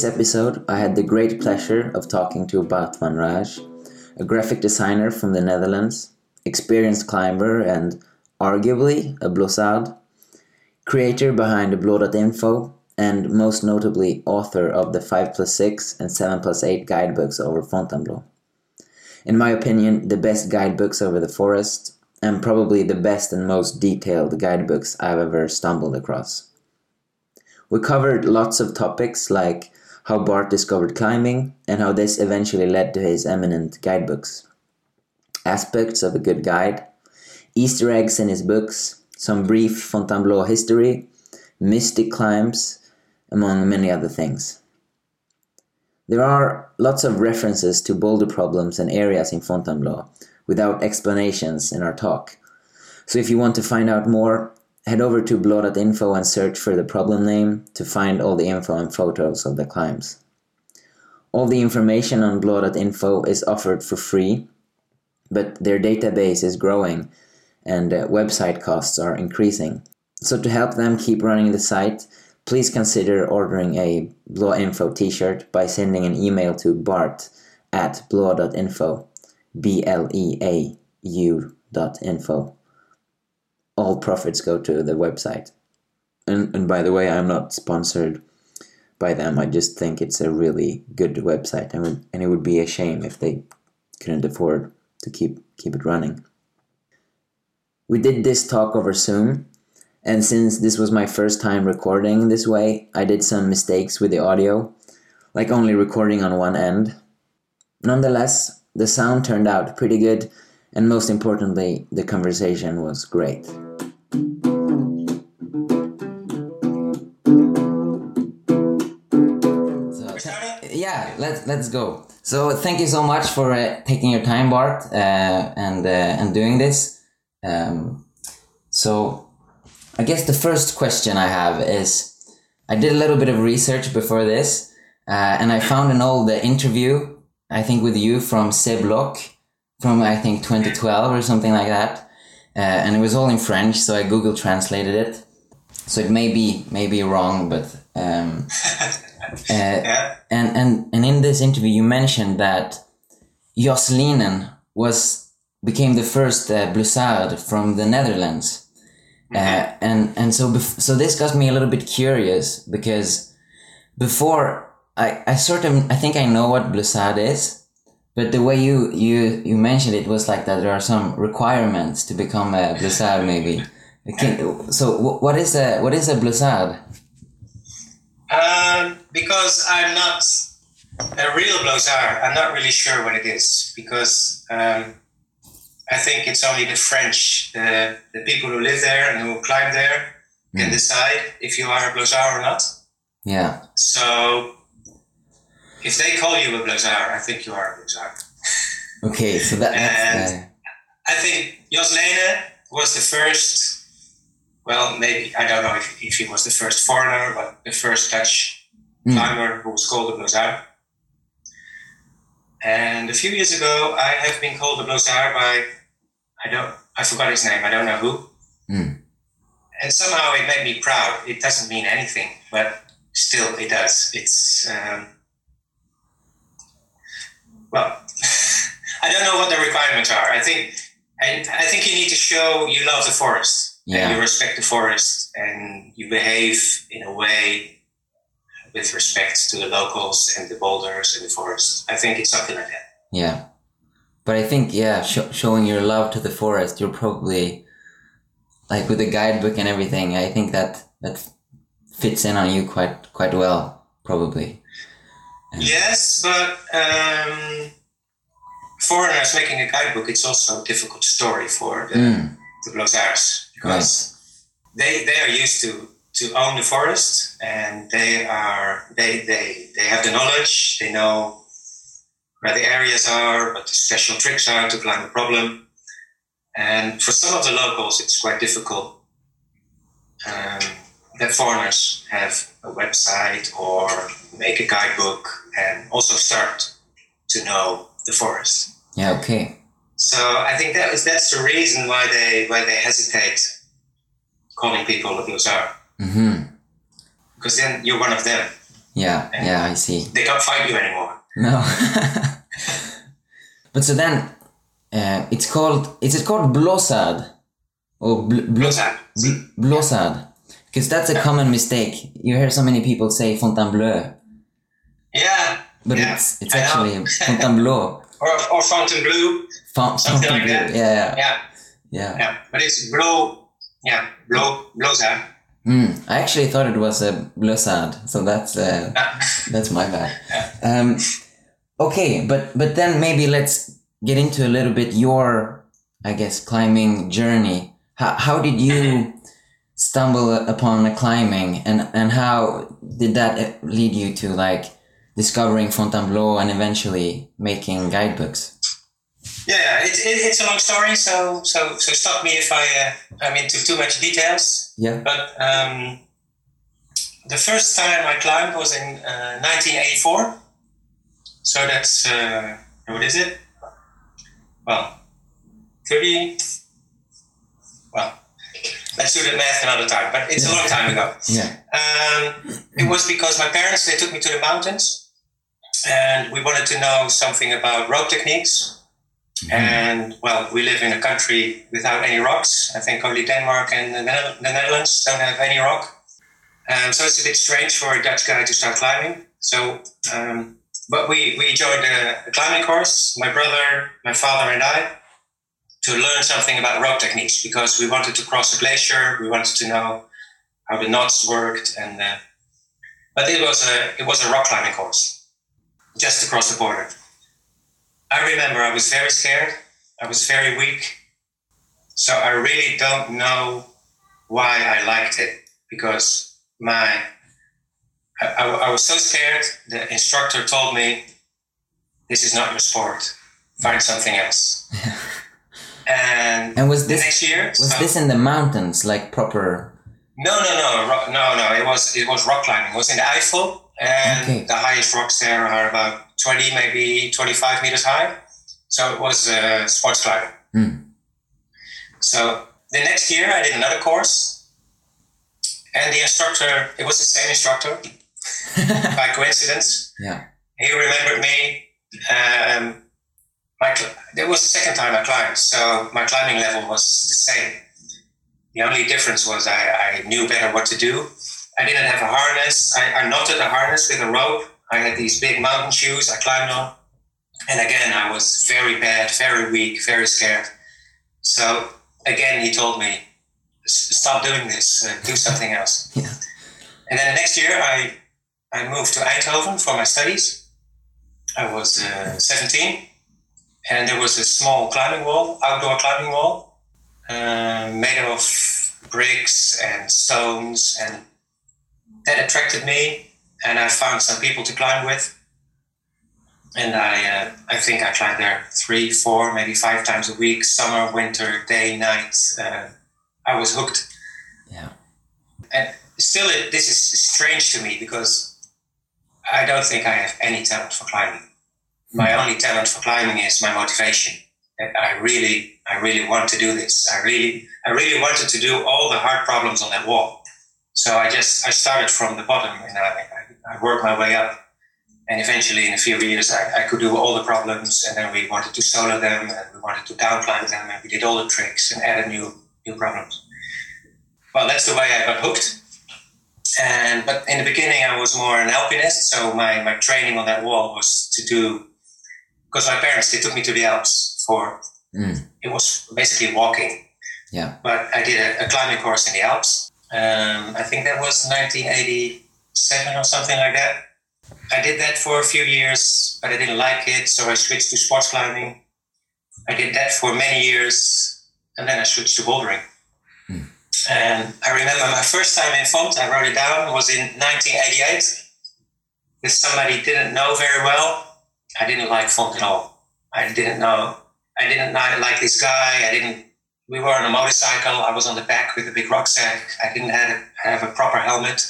this episode, I had the great pleasure of talking to Bart van Raaij, a graphic designer from the Netherlands, experienced climber, and arguably a Bleausard, creator behind Bleau.info, and most notably author of the 5 plus 6 and 7 plus 8 guidebooks over Fontainebleau. In my opinion, the best guidebooks over the forest, and probably the best and most detailed guidebooks I've ever stumbled across. We covered lots of topics like how Bart discovered climbing and how this eventually led to his eminent guidebooks, aspects of a good guide, Easter eggs in his books, some brief Fontainebleau history, mystic climbs, among many other things. There are lots of references to boulder problems and areas in Fontainebleau without explanations in our talk. So if you want to find out more, head over to bleau.info and search for the problem name to find all the info and photos of the climbs. All the information on bleau.info is offered for free, but their database is growing and uh, website costs are increasing. So to help them keep running the site, please consider ordering a Bleau.info t-shirt by sending an email to bart at bleau.info, B-L-E-A-U dot info. All profits go to the website. And, and by the way, I'm not sponsored by them. I just think it's a really good website, and, and it would be a shame if they couldn't afford to keep keep it running. We did this talk over Zoom, and since this was my first time recording this way, I did some mistakes with the audio, like only recording on one end. Nonetheless, the sound turned out pretty good, and most importantly, the conversation was great. Yeah, let's let's go. So thank you so much for uh, taking your time, Bart, uh, and uh, and doing this. Um, so I guess the first question I have is I did a little bit of research before this, uh, and I found an old interview, I think, with you from Seb Loch from I think 2012 or something like that. Uh, and it was all in French, so I Google translated it. So it may be may be wrong, but um, yeah. and and and in this interview you mentioned that Jos Lynen was became the first uh, from the Netherlands. Uh, and and so bef- so this got me a little bit curious because before I, I sort of I think I know what Bleausard is, but the way you you you mentioned it was like that there are some requirements to become a blizzard, maybe. Can, so what is a what is a Bleausard? Um, because I'm not a real blizzard. I'm not really sure what it is because um, I think it's only the French, the, the people who live there and who climb there can Mm. decide if you are a blizzard or not. Yeah. So if they call you a Bleausard, I think you are a Bleausard. Okay. So that, that's uh, I think Jos Lene was the first, well, maybe, I don't know if, if he was the first foreigner, but the first Dutch Mm. climber who was called a Bleausard. And a few years ago, I have been called a Bleausard by, I don't, I forgot his name, I don't know who. Mm. And somehow it made me proud. It doesn't mean anything, but still it does. It's, um, well, I don't know what the requirements are. I think, I, I think you need to show you love the forest Yeah. and you respect the forest and you behave in a way with respect to the locals and the boulders and the forest. I think it's something like that. yeah. But I think yeah, sh- showing your love to the forest, you're probably like with the guidebook and everything. I think that that fits in on you quite quite well, probably. Yes, but um, foreigners making a guidebook, it's also a difficult story for the, Mm. the because they, they are used to, to own the forest and they are they, they, they have the knowledge, they know where the areas are, what the special tricks are to climb a problem. And for some of the locals, it's quite difficult um, that foreigners have a website or make a guidebook and also start to know the forest. Yeah. Okay. So I think that is that's the reason why they why they hesitate calling people a Bleausard Mm-hmm. because then you're one of them. Yeah, And- yeah, I see. They can't fight you anymore. No. but so then, uh, it's called. Is it called bleausard or bl- bl- Bleausard. bl- bleausard? Because that's a common mistake. You hear so many people say Fontainebleau, Yeah. but Yeah, it's it's I actually Fontainebleau. Or, or Fontainebleau. Fon- Something like Fontainebleau. that. Yeah, yeah, Yeah. yeah. Yeah. But it's blow. Yeah. Blow. Bleausard. Mm, I actually thought it was a bleausard, so that's uh, that's my bad. Um, okay, but but then maybe let's get into a little bit your, I guess, climbing journey. How how did you stumble upon climbing, and and how did that lead you to like discovering Fontainebleau and eventually making guidebooks? Yeah, it, it, it's a long story, so so so stop me if I uh, I'm into too much details. Yeah. But um, the first time I climbed was in uh, 1984. So that's uh, what is it? Well, 30. Well, let's do the math another time. But it's a long time ago. Yeah. Um, it was because my parents they took me to the mountains, and we wanted to know something about rope techniques. And well, we live in a country without any rocks. I think only Denmark and the, Nether- the Netherlands don't have any rock. Um, so it's a bit strange for a Dutch guy to start climbing. So, um, but we, we joined a, a climbing course, my brother, my father, and I, to learn something about rope techniques because we wanted to cross a glacier. We wanted to know how the knots worked, and uh, but it was a it was a rock climbing course just across the border. I remember I was very scared. I was very weak. So I really don't know why I liked it because my I, I, I was so scared. The instructor told me, "This is not your sport. Find something else." and And was this next year, was so- this in the mountains, like proper? no, no, no, ro- no, no. It was it was rock climbing. It was in the Eifel, and Okay. the highest rocks there are about twenty, maybe twenty-five meters high. So it was uh, sports climbing. Hmm. So the next year, I did another course, and the instructor it was the same instructor by coincidence. Yeah. He remembered me. Um, my it was the second time I climbed, so my climbing level was the same. The only difference was I, I knew better what to do. I didn't have a harness. I, I knotted a harness with a rope. I had these big mountain shoes I climbed on. And again, I was very bad, very weak, very scared. So again, he told me, stop doing this, uh, do something else. Yeah. And then the next year, I, I moved to Eindhoven for my studies. I was uh, 17, and there was a small climbing wall, outdoor climbing wall, uh, made of bricks and stones, and that attracted me. And I found some people to climb with, and I, uh, I think I climbed there three, four, maybe five times a week, summer, winter, day, night. Uh, I was hooked. Yeah. And still, it, this is strange to me because I don't think I have any talent for climbing. My only talent for climbing is my motivation. I really, I really want to do this. I really, I really wanted to do all the hard problems on that wall. So I just, I started from the bottom and I, I, I worked my way up. And eventually, in a few years, I, I could do all the problems. And then we wanted to solo them and we wanted to down climb them. And we did all the tricks and added new, new problems. Well, that's the way I got hooked. And but in the beginning, I was more an alpinist. So my, my training on that wall was to do because my parents they took me to the Alps for Mm. it was basically walking. Yeah. But I did a, a climbing course in the Alps. Um, I think that was 1987 or something like that. I did that for a few years, but I didn't like it, so I switched to sports climbing. I did that for many years, and then I switched to bouldering. Hmm. And I remember my first time in Font, I wrote it down, was in 1988 with somebody I didn't know very well. I didn't like Font at all. I didn't know. I didn't like this guy. I didn't. We were on a motorcycle. I was on the back with a big rucksack. I didn't have, have a proper helmet.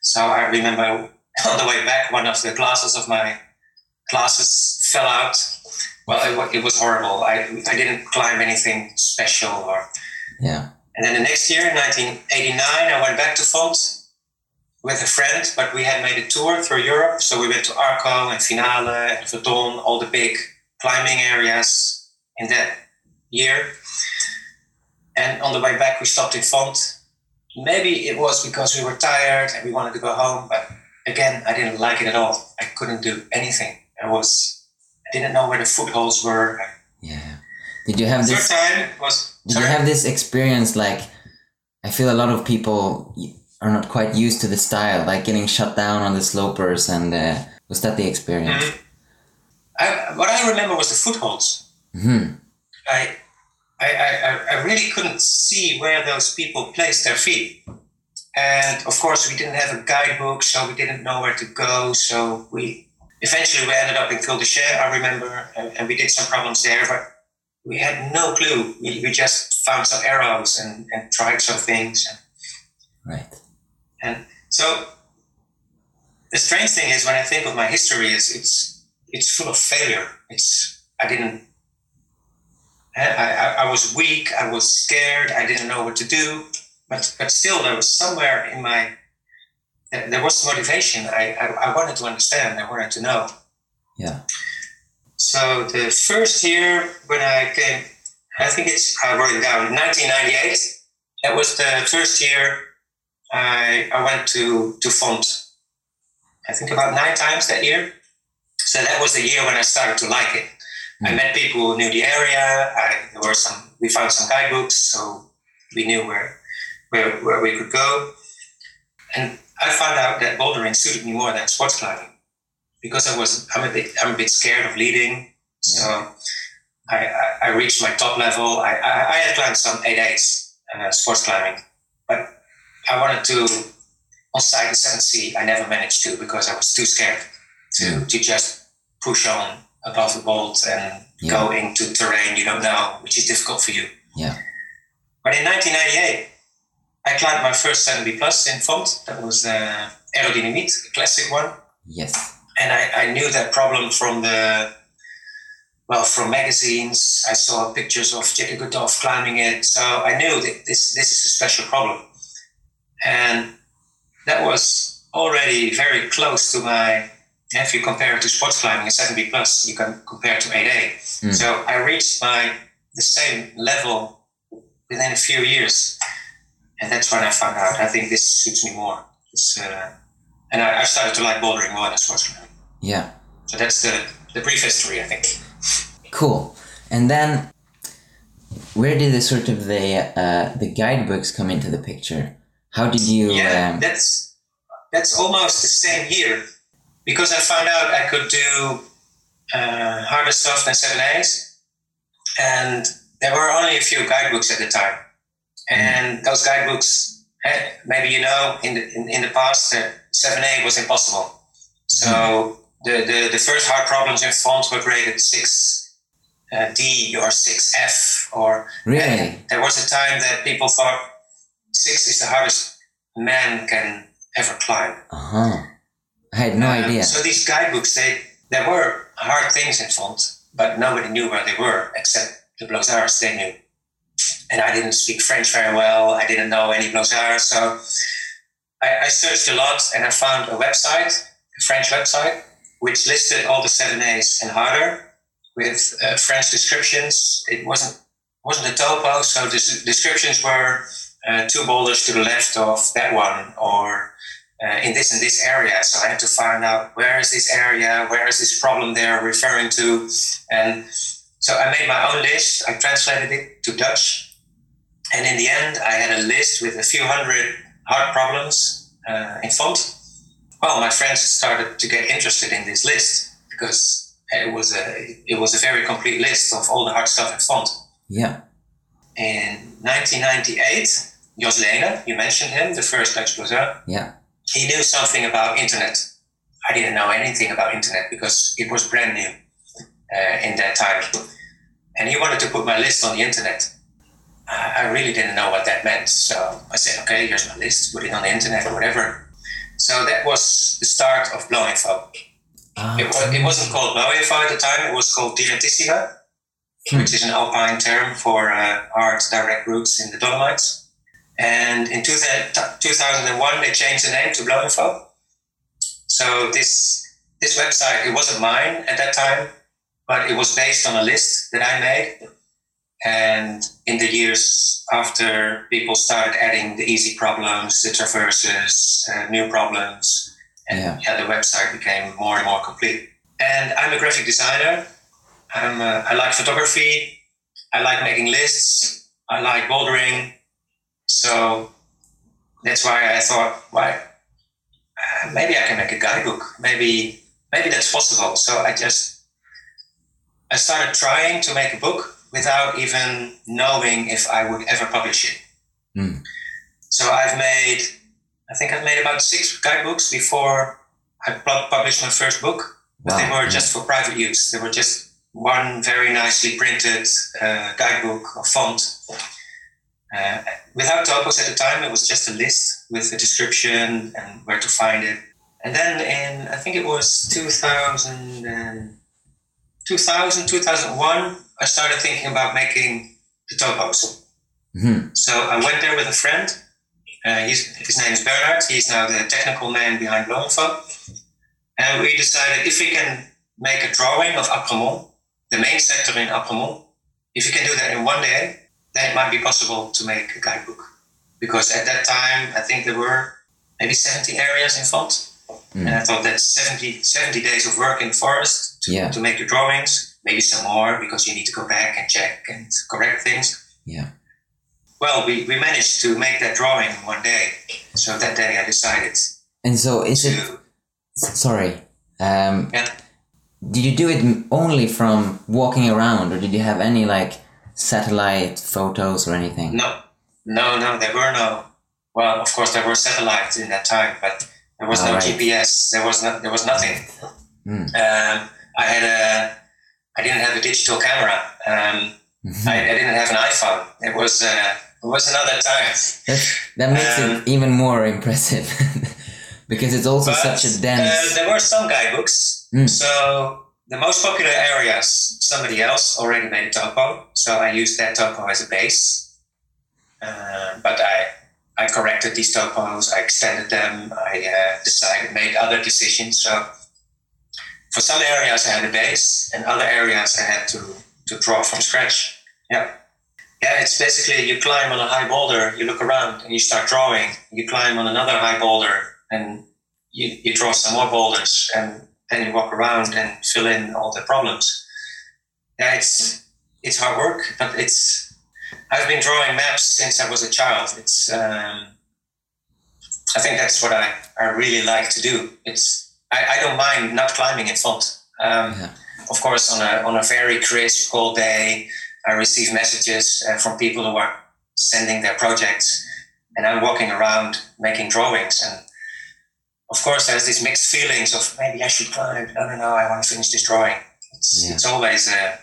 So I remember on the way back, one of the glasses of my glasses fell out. Well, it, it was horrible. I, I didn't climb anything special. Or Yeah. and then the next year, in 1989, I went back to Font with a friend, but we had made a tour through Europe. So we went to Arco and Finale and Verdon, all the big climbing areas in that year. And on the way back, we stopped in Font. Maybe it was because we were tired and we wanted to go home, but again, I didn't like it at all. I couldn't do anything. I was, I didn't know where the footholds were. Yeah. Did you have this? time was. Did you have this experience? Like, I feel a lot of people are not quite used to the style, like getting shut down on the slopers, and uh, was that the experience? Mm-hmm. I, what I remember was the footholds. Mm-hmm. I, I, I, I really couldn't see where those people placed their feet. And of course, we didn't have a guidebook, so we didn't know where to go. So we eventually we ended up in Cul de Chien, I remember, and, and, we did some problems there, but we had no clue. We, we just found some arrows and, and tried some things. right. And so the strange thing is when I think of my history is it's it's full of failure. It's I didn't I, I, I was weak, I was scared, I didn't know what to do, but but still there was somewhere in my there was motivation. I, I, I wanted to understand, I wanted to know. Yeah. So the first year when I came I think it's I wrote it down, 1998. That was the first year I, I went to, to Font, I think about nine times that year. So that was the year when I started to like it. Mm-hmm. I met people who knew the area. I, there were some, we found some guidebooks, so we knew where, where, where we could go. And I found out that bouldering suited me more than sports climbing because I was, I'm a bit, I'm a bit scared of leading. So yeah. I, I, I, reached my top level. I, I, I had climbed some 8 uh, sports climbing, I wanted to on site the 7C. I never managed to because I was too scared to, to just push on above the bolt and yeah. go into terrain you don't know, which is difficult for you. Yeah. But in 1998, I climbed my first 7B plus in Font. That was uh, the Aerodynamite, a classic one. Yes. And I, I knew that problem from the well, from magazines. I saw pictures of Jacky Godoffe climbing it. So I knew that this, this is a special problem. And that was already very close to my, if you compare it to sports climbing, a 7B plus, you can compare to 8A. Mm. So I reached my, the same level within a few years. And that's when I found out, I think this suits me more. Uh, and I, I, started to like bouldering more than sports climbing. Yeah. So that's the, the brief history, I think. Cool. And then where did the sort of the uh, the guidebooks come into the picture? How did you? Yeah, um... that's that's almost the same year because I found out I could do uh, harder stuff than seven A's, and there were only a few guidebooks at the time, and mm. those guidebooks, eh, maybe you know, in the in, in the past, uh, seven A was impossible. So mm. the, the the first hard problems in Font were graded six uh, D or six F or really. There was a time that people thought six is the hardest man can ever climb. Uh huh. I had no um, idea. So these guidebooks, they there were hard things in Font, but nobody knew where they were except the Bleausards. They knew, and I didn't speak French very well. I didn't know any Bleausards, so I, I searched a lot, and I found a website, a French website, which listed all the seven A's and harder with uh, French descriptions. It wasn't wasn't a topo, so the descriptions were uh, two boulders to the left of that one or uh, in this and this area. So I had to find out where is this area, where is this problem they're referring to. And so I made my own list. I translated it to Dutch. And in the end, I had a list with a few hundred hard problems uh, in Font. Well, my friends started to get interested in this list because it was a it was a very complete list of all the hard stuff in Font. Yeah. In 1998, Jos Lehne, you mentioned him, the first Dutch Bleausard. Yeah. He knew something about internet. I didn't know anything about internet because it was brand new uh, in that time. And he wanted to put my list on the internet. I really didn't know what that meant. So I said, okay, here's my list, put it on the internet or whatever. So that was the start of Bleau.info. Ah, it, was, it wasn't called Bleau.info at the time, it was called Direttissima, hmm. which is an alpine term for uh, hard direct routes in the Dolomites. And in 2001, they changed the name to Bleau.info. So this this website, it wasn't mine at that time, but it was based on a list that I made. And in the years after, people started adding the easy problems, the traverses, uh, new problems, and yeah. yeah. the website became more and more complete. And I'm a graphic designer. I'm, uh, I like photography. I like making lists. I like bouldering. So that's why I thought, why uh, maybe I can make a guidebook. Maybe maybe that's possible. So I just I started trying to make a book without even knowing if I would ever publish it. Mm. So I've made I think I've made about six guidebooks before I published my first book. But wow. they were just for private use. They were just one very nicely printed uh, guidebook or font uh, without topos at the time, it was just a list with a description and where to find it. And then in, I think it was 2000, and, 2000 2001, I started thinking about making the topos. Mm-hmm. So I went there with a friend. Uh, his name is Bernard. He's now the technical man behind Bleau.info. And we decided if we can make a drawing of Apremont, the main sector in Apremont, if we can do that in one day, then it might be possible to make a guidebook. Because at that time, I think there were maybe 70 areas in font. Mm. And I thought that's 70, 70 days of work in forest to, yeah. to make the drawings, maybe some more because you need to go back and check and correct things. Yeah. Well, we, we managed to make that drawing in one day. So that day I decided. And so is to, it. Sorry. Um, yeah. Did you do it only from walking around, or did you have any like satellite photos or anything? No, no, no. There were no. Well, of course, there were satellites in that time, but there was oh, no right. GPS. There was no, there was nothing. Mm. Um, I had a. I didn't have a digital camera. Um, mm-hmm. I, I, didn't have an iPhone. It was. Uh, it was another time. That, that makes um, it even more impressive because it's also but, such a dense. Uh, there were some guidebooks. Mm. So the most popular areas, somebody else already made a topo, so I used that topo as a base. Uh, but I, I corrected these topos, I extended them, I uh, decided, made other decisions. So for some areas I had a base, and other areas I had to, to draw from scratch. Yeah. Yeah, it's basically you climb on a high boulder, you look around and you start drawing. You climb on another high boulder and you, you draw some more boulders and then you walk around and fill in all the problems. Yeah, it's it's hard work, but it's. I've been drawing maps since I was a child. It's. Um, I think that's what I, I really like to do. It's I, I don't mind not climbing in font. Um, yeah. Of course, on a on a very crisp cold day, I receive messages uh, from people who are sending their projects, and I'm walking around making drawings and of course, there's these mixed feelings of maybe I should climb. I don't know. I want to finish this drawing. It's, yeah. it's always a,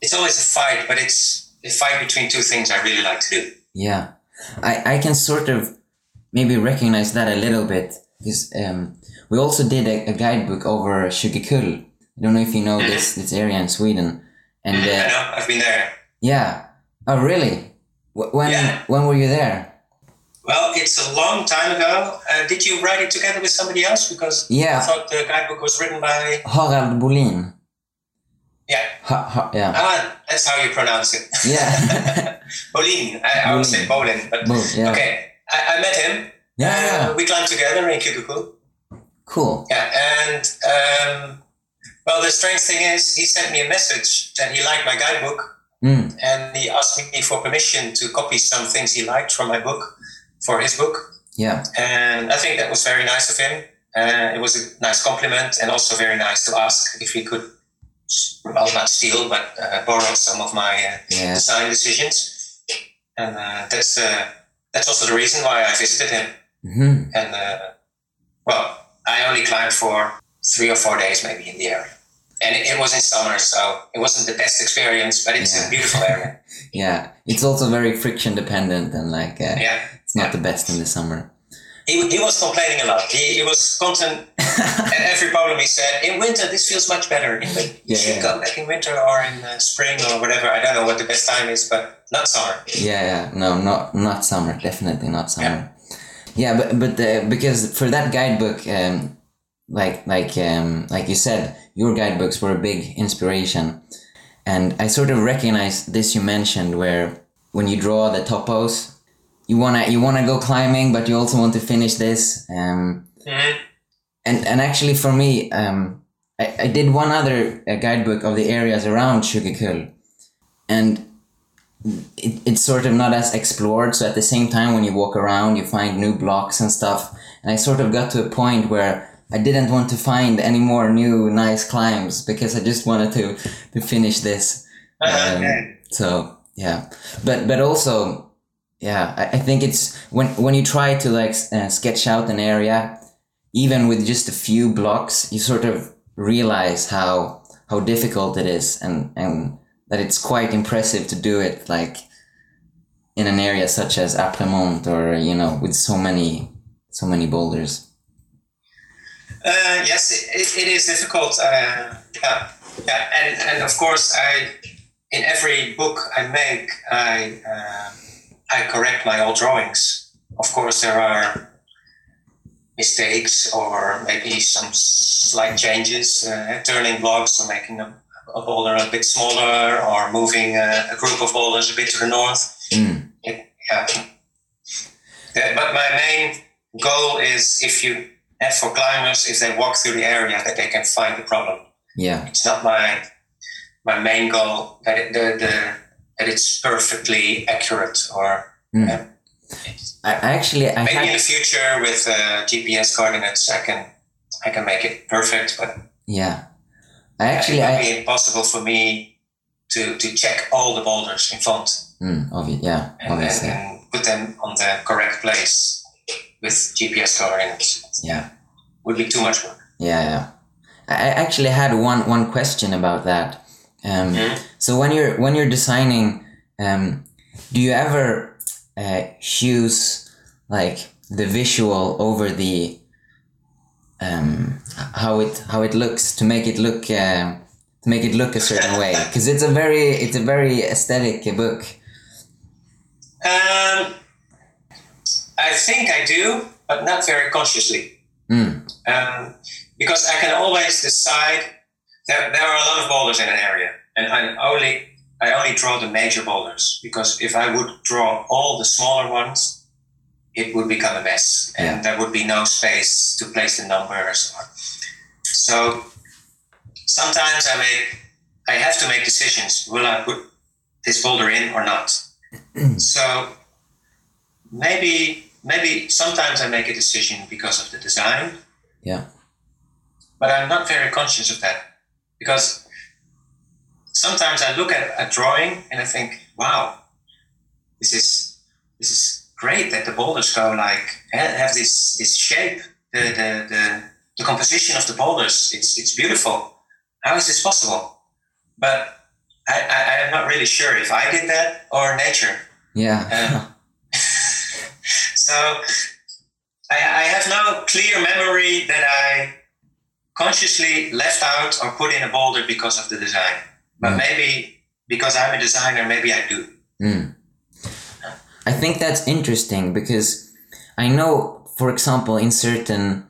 it's always a fight, but it's a fight between two things I really like to do. Yeah, I, I can sort of maybe recognize that a little bit because um, we also did a, a guidebook over Kjuggekull. I don't know if you know mm-hmm. this this area in Sweden. And mm-hmm. uh, I know. I've been there. Yeah. Oh, really? When yeah. when were you there? Well, it's a long time ago. Uh, did you write it together with somebody else? Because yeah. I thought the guidebook was written by Harald Bolin. Yeah. Ha, ha, yeah. Ah, that's how you pronounce it. Yeah. Bolin. I, I would say Bolin, but Bo, yeah. okay. I, I, met him. Yeah. Uh, we climbed together in Kjuggekull. Cool. Yeah, and um, well, the strange thing is, he sent me a message that he liked my guidebook, mm. and he asked me for permission to copy some things he liked from my book for his book. Yeah. And I think that was very nice of him. Uh, it was a nice compliment and also very nice to ask if he could, well, not steal, but uh, borrow some of my uh, yeah. design decisions. And uh, that's uh, that's also the reason why I visited him. Mm-hmm. And uh, well, I only climbed for three or four days, maybe in the area. And it, it was in summer, so it wasn't the best experience, but it's yeah. a beautiful area. yeah, it's also very friction dependent and like yeah not yeah. the best in the summer. he, he was complaining a lot. He, he was constant, and every problem he said, in winter, this feels much better. In winter, you should yeah. come back in winter or in uh, spring or whatever. I don't know what the best time is, but not summer. Yeah, yeah, no, not not summer, definitely not summer. Yeah, but but uh, because for that guidebook, um, like like um, like you said, your guidebooks were a big inspiration, and I sort of recognize this you mentioned where when you draw the topos, you wanna you wanna go climbing, but you also want to finish this. Um, Mhm. and and actually for me, um, I, I did one other uh, guidebook of the areas around Kjuggekull, and it, it's sort of not as explored. So at the same time, when you walk around, you find new blocks and stuff. And I sort of got to a point where I didn't want to find any more new nice climbs because I just wanted to to finish this. Um, Okay. so yeah, but but also yeah, I, I think it's when when you try to like uh, sketch out an area, even with just a few blocks, you sort of realize how how difficult it is, and and that it's quite impressive to do it like in an area such as Apremont or you know with so many so many boulders. Uh, yes, it, it is difficult. Uh, yeah, yeah, and and of course, I in every book I make, I uh, I correct my old drawings. Of course, there are mistakes or maybe some slight changes, uh, turning blocks or making a, a boulder a bit smaller or moving a, a group of boulders a bit to the north. Mm, It, yeah. Yeah, but my main goal is if you have for climbers, if they walk through the area, that they can find the problem. yeah, It's not my my main goal that the, the that it's perfectly accurate or Mm. Yeah. I actually I maybe in the future with uh, GPS coordinates I can I can make it perfect, but yeah. I actually it would I be impossible for me to to check all the boulders in front mm, obvi- yeah and, and, obviously and put them on the correct place with GPS coordinates. yeah. Would be too much work. Yeah, yeah. I actually had one one question about that. Um, Mhm. So when you're when you're designing, um, do you ever uh, choose like the visual over the um, how it how it looks to make it look uh, to make it look a certain way? Because it's a very it's a very aesthetic book. Um, I think I do, but not very consciously. Mm, Um, because I can always decide. There, there are a lot of boulders in an area, and I only I only draw the major boulders because if I would draw all the smaller ones, it would become a mess, and Yeah. there would be no space to place the numbers. So sometimes I make I have to make decisions. Will I put this boulder in or not? so maybe maybe sometimes I make a decision because of the design, yeah. but I'm not very conscious of that because sometimes I look at a drawing and I think, wow, this is this is great that the boulders go like have this this shape, the the the, the composition of the boulders. It's it's beautiful. How is this possible? But I, I, I'm not really sure if I did that or nature. Yeah. Um, so I, I have no clear memory that I consciously left out or put in a boulder because of the design. But Mm. maybe because I'm a designer, maybe I do. Mm. I think that's interesting because I know, for example, in certain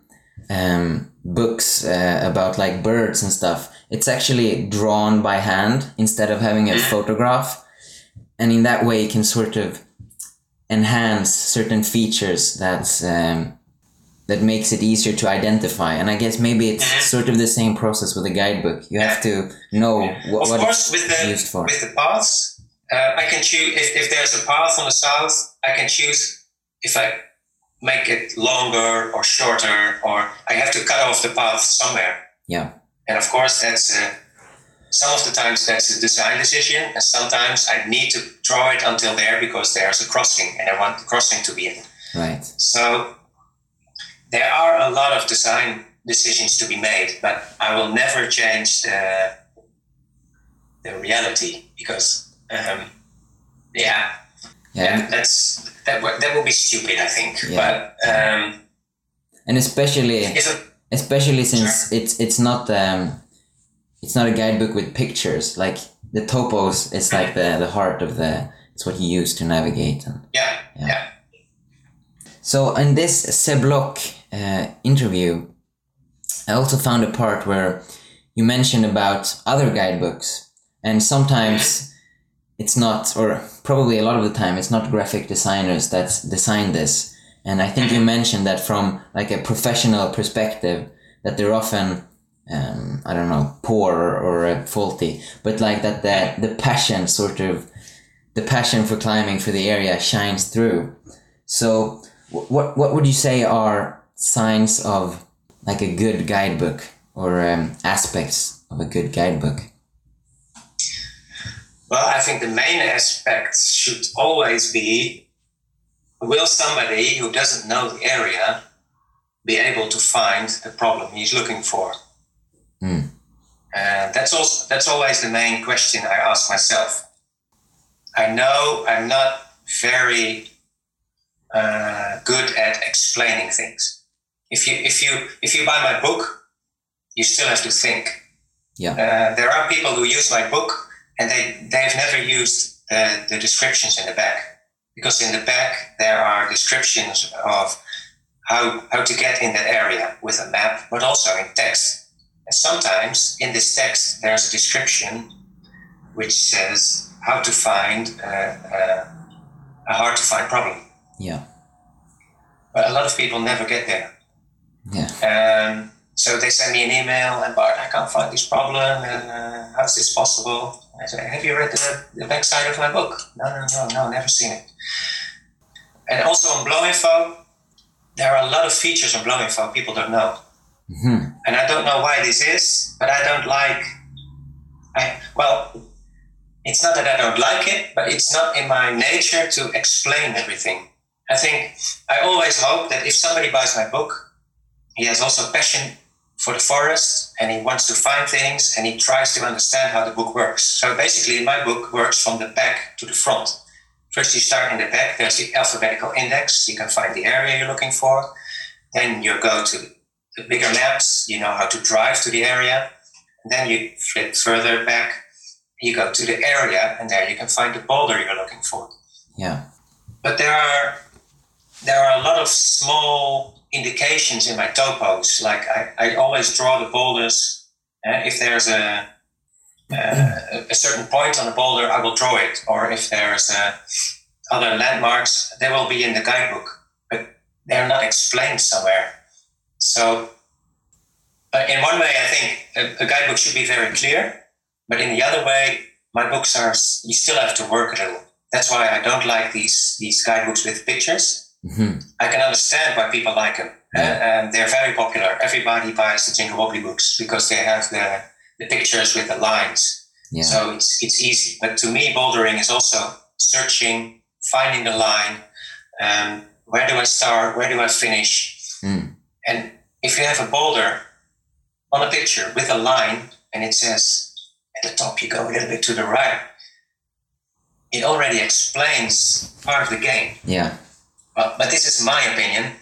um, books uh, about like birds and stuff, it's actually drawn by hand instead of having a photograph, and in that way, you can sort of enhance certain features that's um, that makes it easier to identify. And I guess maybe it's Mhm. sort of the same process with a guidebook. You have to know wh- of what course, it's with the used for. with the paths, uh, I can choose if, if there's a path on the south. I can choose if I make it longer or shorter, or I have to cut off the path somewhere. Yeah. And of course, that's uh, some of the times that's a design decision, and sometimes I need to draw it until there because there's a crossing, and I want the crossing to be in. Right. So there are a lot of design decisions to be made, but I will never change the the reality because, um, yeah, Yeah. yeah, that's that. would- That would be stupid, I think. Yeah. But um, and especially a, especially since it's it's not um, it's not a guidebook with pictures. Like the topos, it's like the the heart of the. It's what you use to navigate. And yeah, Yeah. yeah. so in this Seblock uh, interview, I also found a part where you mentioned about other guidebooks, and sometimes it's not, or probably a lot of the time, it's not graphic designers that design this. And I think you mentioned that from like a professional perspective, that they're often, um, I don't know, poor or, or faulty, but like that the the passion sort of, the passion for climbing for the area shines through. So, what what would you say are signs of like a good guidebook or um, aspects of a good guidebook? Well, I think the main aspects should always be will somebody who doesn't know the area be able to find the problem he's looking for? Mm. And that's also that's always the main question I ask myself. I know I'm not very uh, good at explaining things. If you if you if you buy my book, you still have to think. Yeah. Uh, there are people who use my book and they they've never used the, the descriptions in the back because in the back there are descriptions of how how to get in that area with a map, but also in text. And sometimes in this text there's a description which says how to find uh, uh, a hard to find problem. Yeah. But a lot of people never get there. Yeah. Um, so they send me an email and Bart, I can't find this problem, and uh, how's this possible? I say, Have you read the, the back side of my book? No, no, no, no, never seen it. And also on Bleau.info, there are a lot of features on Bleau.info people don't know. hmm And I don't know why this is, but I don't like. I well, it's not that I don't like it, but it's not in my nature to explain everything. I think I always hope that if somebody buys my book, he has also passion for the forest and he wants to find things and he tries to understand how the book works. So basically, my book works from the back to the front. First, you start in the back, there's the alphabetical index, you can find the area you're looking for. Then you go to the bigger maps, you know how to drive to the area. And then you flip further back, you go to the area, and there you can find the boulder you're looking for. Yeah. But there are there are a lot of small indications in my topos. Like I, I always draw the boulders. Uh, if there's a, a certain point on the boulder, I will draw it. Or if there's uh, other landmarks, they will be in the guidebook, but they're not explained somewhere. So, uh, in one way, I think a, a guidebook should be very clear. But in the other way, my books are you still have to work a little. That's why I don't like these these guidebooks with pictures. Hmm I can understand why people like them. Yeah. and they're very popular. Everybody buys the Jingo Wobbly books because they have the, the pictures with the lines. Yeah. So it's it's easy. But to me, bouldering is also searching, finding the line. Um, where do I start? Where do I finish? Mm. And if you have a boulder on a picture with a line and it says at the top you go a little bit to the right, it already explains part of the game. Yeah. But, but this is my opinion.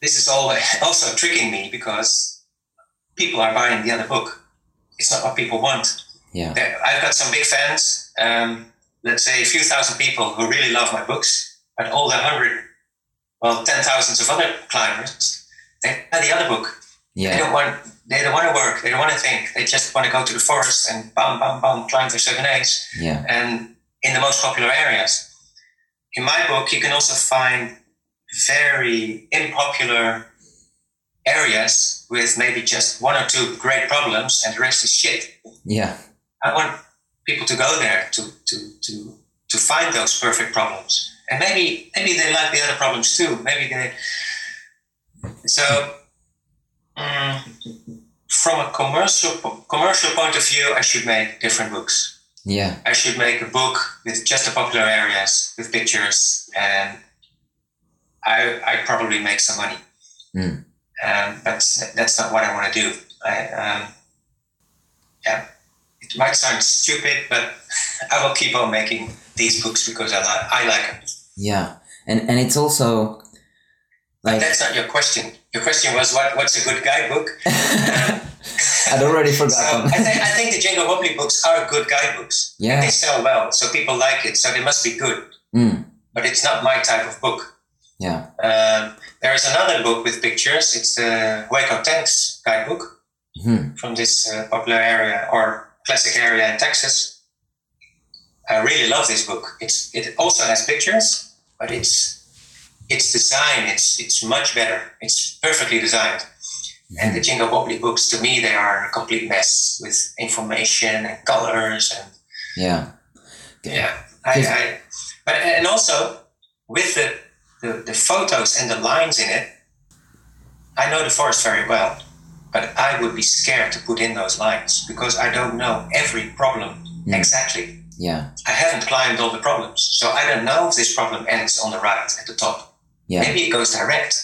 This is always also tricking me because people are buying the other book. It's not what people want. Yeah. I've got some big fans, um, let's say a few thousand people who really love my books, but all the hundred, well, ten thousands of other climbers, they buy the other book. Yeah. They don't want, they don't want to work, they don't want to think. They just want to go to the forest and bam, bam, bam, climb their seven A's Yeah. and in the most popular areas. In my book, you can also find very unpopular areas with maybe just one or two great problems and the rest is shit. Yeah. I want people to go there to to to to find those perfect problems. And maybe maybe they like the other problems too. Maybe they so mm, from a commercial commercial point of view, I should make different books. Yeah. I should make a book with just the popular areas with pictures, and I I probably make some money. Mm. Um, but that's not what I want to do. I um, yeah, it might sound stupid, but I will keep on making these books because I like I like them. Yeah, and and it's also Like, that's not your question. Your question was what? What's a good guidebook? I'd already forgotten. so I, think, I think the Jingo Wobbly books are good guidebooks. Yeah. they sell well, so people like it. So they must be good. Mm. But it's not my type of book. Yeah. Um, there is another book with pictures. It's the Hueco Tanks guidebook Mhm. from this uh, popular area or classic area in Texas. I really love this book. It's it also has pictures, but it's its design. It's it's much better. It's perfectly designed. And the Jingo Wobbly books, to me, they are a complete mess with information and colors and Yeah. yeah. I, I, but and also with the, the the photos and the lines in it, I know the forest very well, but I would be scared to put in those lines because I don't know every problem Mm. exactly. Yeah. I haven't climbed all the problems, so I don't know if this problem ends on the right at the top. Yeah. Maybe it goes direct.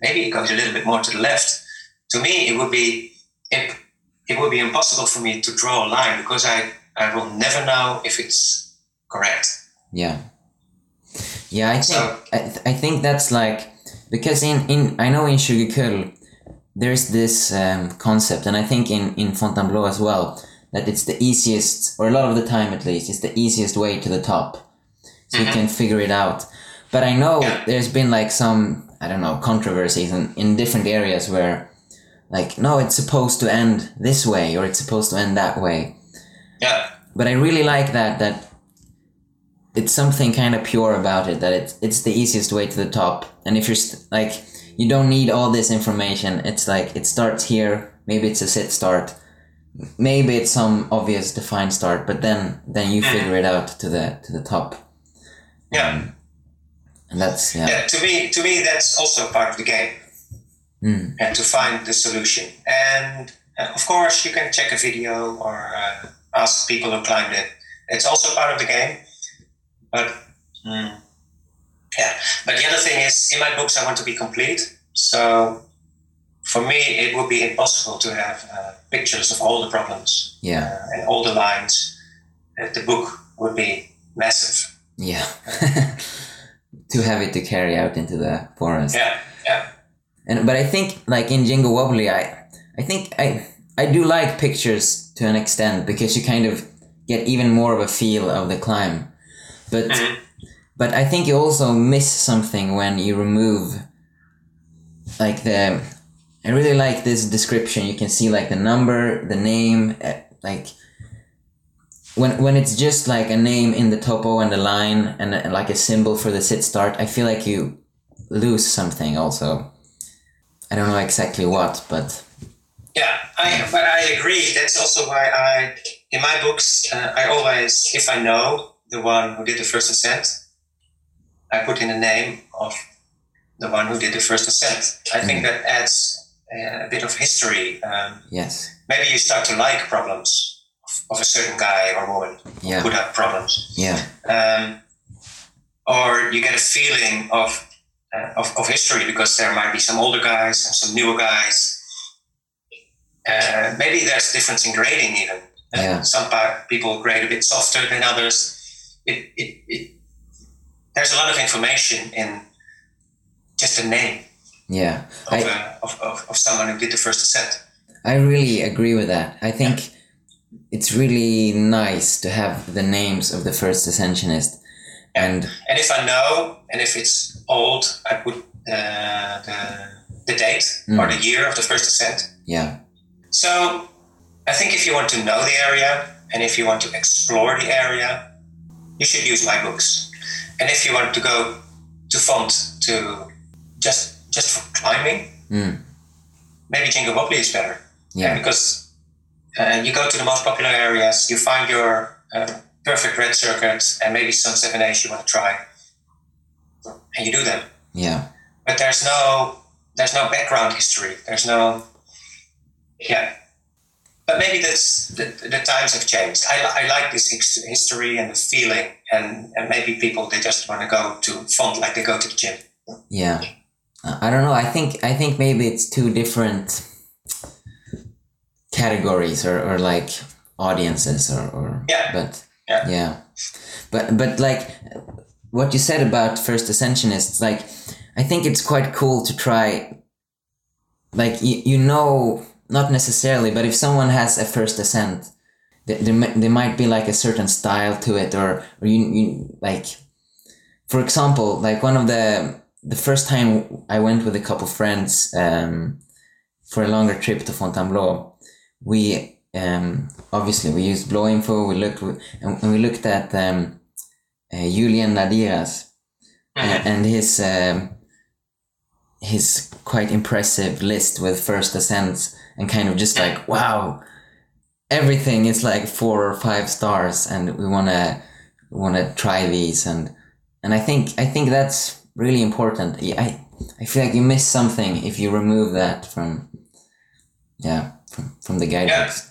Maybe it goes a little bit more to the left. To me, it would be it, it would be impossible for me to draw a line because I, I will never know if it's correct. Yeah. Yeah, I think So- I, th- I think that's like because in, in I know in Kjuggekull there's this um, concept and I think in in Fontainebleau as well that it's the easiest or a lot of the time at least it's the easiest way to the top so you Mhm. can figure it out but I know there's been like some I don't know controversies in, in different areas where like no it's supposed to end this way or it's supposed to end that way. Yeah, but I really like that that it's something kind of pure about it that it's it's the easiest way to the top. And if you're st- like you don't need all this information it's like it starts here. Maybe it's a sit start. Maybe it's some obvious defined start but then then you mm-hmm. figure it out to the to the top. Yeah, um, and that's yeah, yeah. To me, to me, that's also part of the game, Mm, and to find the solution. And uh, of course, you can check a video or uh, ask people who climbed it. It's also part of the game. But mm, yeah, but the other thing is, in my books, I want to be complete. So for me, it would be impossible to have uh, pictures of all the problems yeah uh, and all the lines. Uh, the book would be massive. yeah too heavy to carry out into the forest Yeah, yeah, And but I think like in Jingo Wobbly, I I think I I do like pictures to an extent because you kind of get even more of a feel of the climb. But Mhm. but I think you also miss something when you remove like the I really like this description. You can see like the number, the name, uh, like when when it's just like a name in the topo and the line and, like a symbol for the sit start. I feel like you lose something also. I don't know exactly what, but yeah. I but I agree. That's also why I in my books uh, I always if I know the one who did the first ascent, I put in the name of the one who did the first ascent. I think that adds uh, a bit of history. Um, yes, maybe you start to like problems of, a certain guy or woman who yeah, put up problems. yeah, um, or you get a feeling of, uh, of of history because there might be some older guys and some newer guys. Uh, maybe there's a difference in grading even. Uh, Yeah. Some people grade a bit softer than others. It, it, it, there's a lot of information in just a name yeah. of, I, a, of, of, of someone who did the first ascent. I really agree with that. I think it's really nice to have the names of the first ascensionist, and And if I know, and if it's old, I put uh, the, the date or the year of the first ascent. yeah, So I think if you want to know the area and if you want to explore the area, you should use my books. And if you want to go to Font to just just for climbing, Mm. maybe Jingo Wobbly is better. yeah, Because uh, you go to the most popular areas, you find your uh, perfect red circuit and maybe some 7As you want to try. And you do them. yeah, but there's no there's no background history. There's no yeah. But maybe that's the, the times have changed. I, I like this history and the feeling, and, and maybe people they just want to go to font like they go to the gym. yeah. Uh, I don't know. I think I think maybe it's two different categories or, or like audiences or, or Yeah. but Yeah. yeah but but like what you said about first ascensionists like I think it's quite cool to try. Like you, you know, not necessarily, but if someone has a first ascent, there, there, mi- there might be like a certain style to it, or or you, you like, for example, like one of the the first time I went with a couple friends um, for a longer trip to Fontainebleau, we um, obviously we used Bleau.info. We looked and, we looked at um, uh, Julien Nadiras Mhm. and his um, his quite impressive list with first ascents and kind of just like wow everything is like four or five stars and we want to want to try these and and I think I think that's really important I I feel like you miss something if you remove that from yeah from, from the guidebooks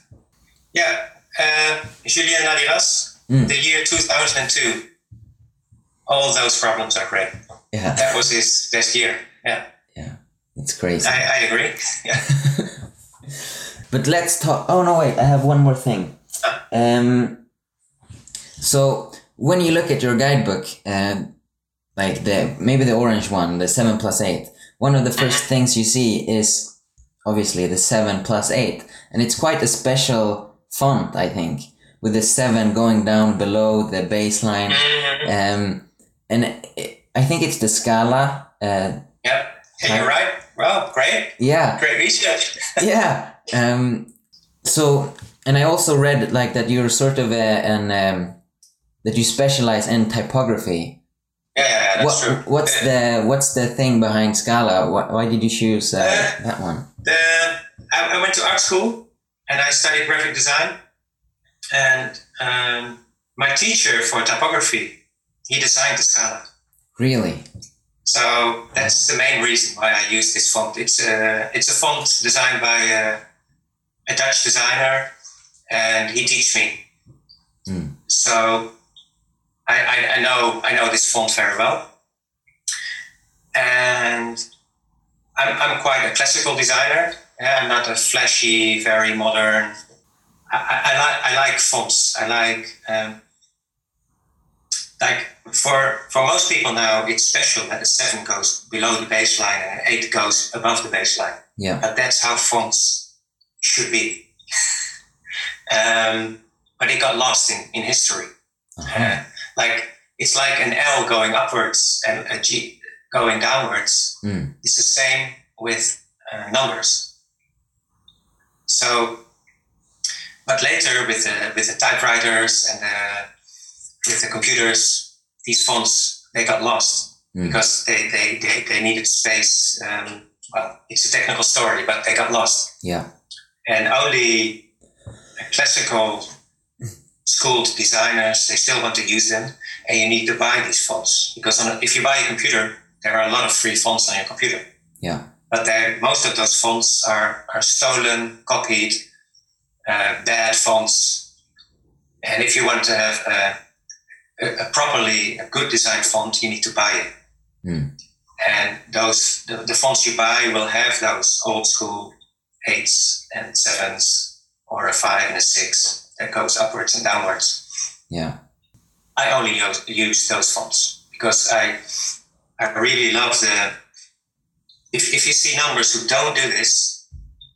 Yeah, uh, Julien Nadiras, Mm. the year 2002. All those problems are great. yeah That was his best year. Yeah. Yeah, it's crazy I, I agree. Yeah. But let's talk. Oh no, wait! I have one more thing. Um, so when you look at your guidebook, uh, like the maybe the orange one, the seven plus eight, one of the first things you see is obviously the seven plus eight, and it's quite a special font, I think, with the seven going down below the baseline. Um, and it, I think it's the Scala. Uh, Yeah, yeah, you're right. Well, great, yeah, great research. yeah. Um, so, and I also read like that you're sort of a, an um, that you specialize in typography. Yeah, yeah, yeah, that's What, true. what's the what's the thing behind Scala? Why, why did you choose uh, Uh, that one? the, I, I went to art school and I studied graphic design. And um, my teacher for typography, he designed the Scala. Really? So that's the main reason why I use this font. It's a it's a font designed by a, a Dutch designer, and he teach me. Mm. So I, I, I know I know this font very well, and I'm, I'm quite a classical designer. Yeah, I'm not a flashy, very modern. I, I, I like I like fonts. I like um, like for for most people now, it's special that a seven goes below the baseline and an eight goes above the baseline. Yeah. But that's how fonts should be. um, but it got lost in, in history. Uh-huh. Uh, like it's like an L going upwards and a G going downwards. Mm. It's the same with uh, numbers. So, but later with the with the typewriters and the, with the computers, these fonts they got lost Mm. because they, they, they, they needed space. Um, well, it's a technical story, but they got lost Yeah. and only classical schooled designers they still want to use them and you need to buy these fonts because on a, if you buy a computer there are a lot of free fonts on your computer Yeah. but most of those fonts are, are stolen copied uh, bad fonts and if you want to have a, a, a properly a good designed font you need to buy it Mm. and those the, the fonts you buy will have those old school eights and sevens or a five and a six that goes upwards and downwards. Yeah. I only use, use those fonts because I I really love the if, if you see numbers who don't do this,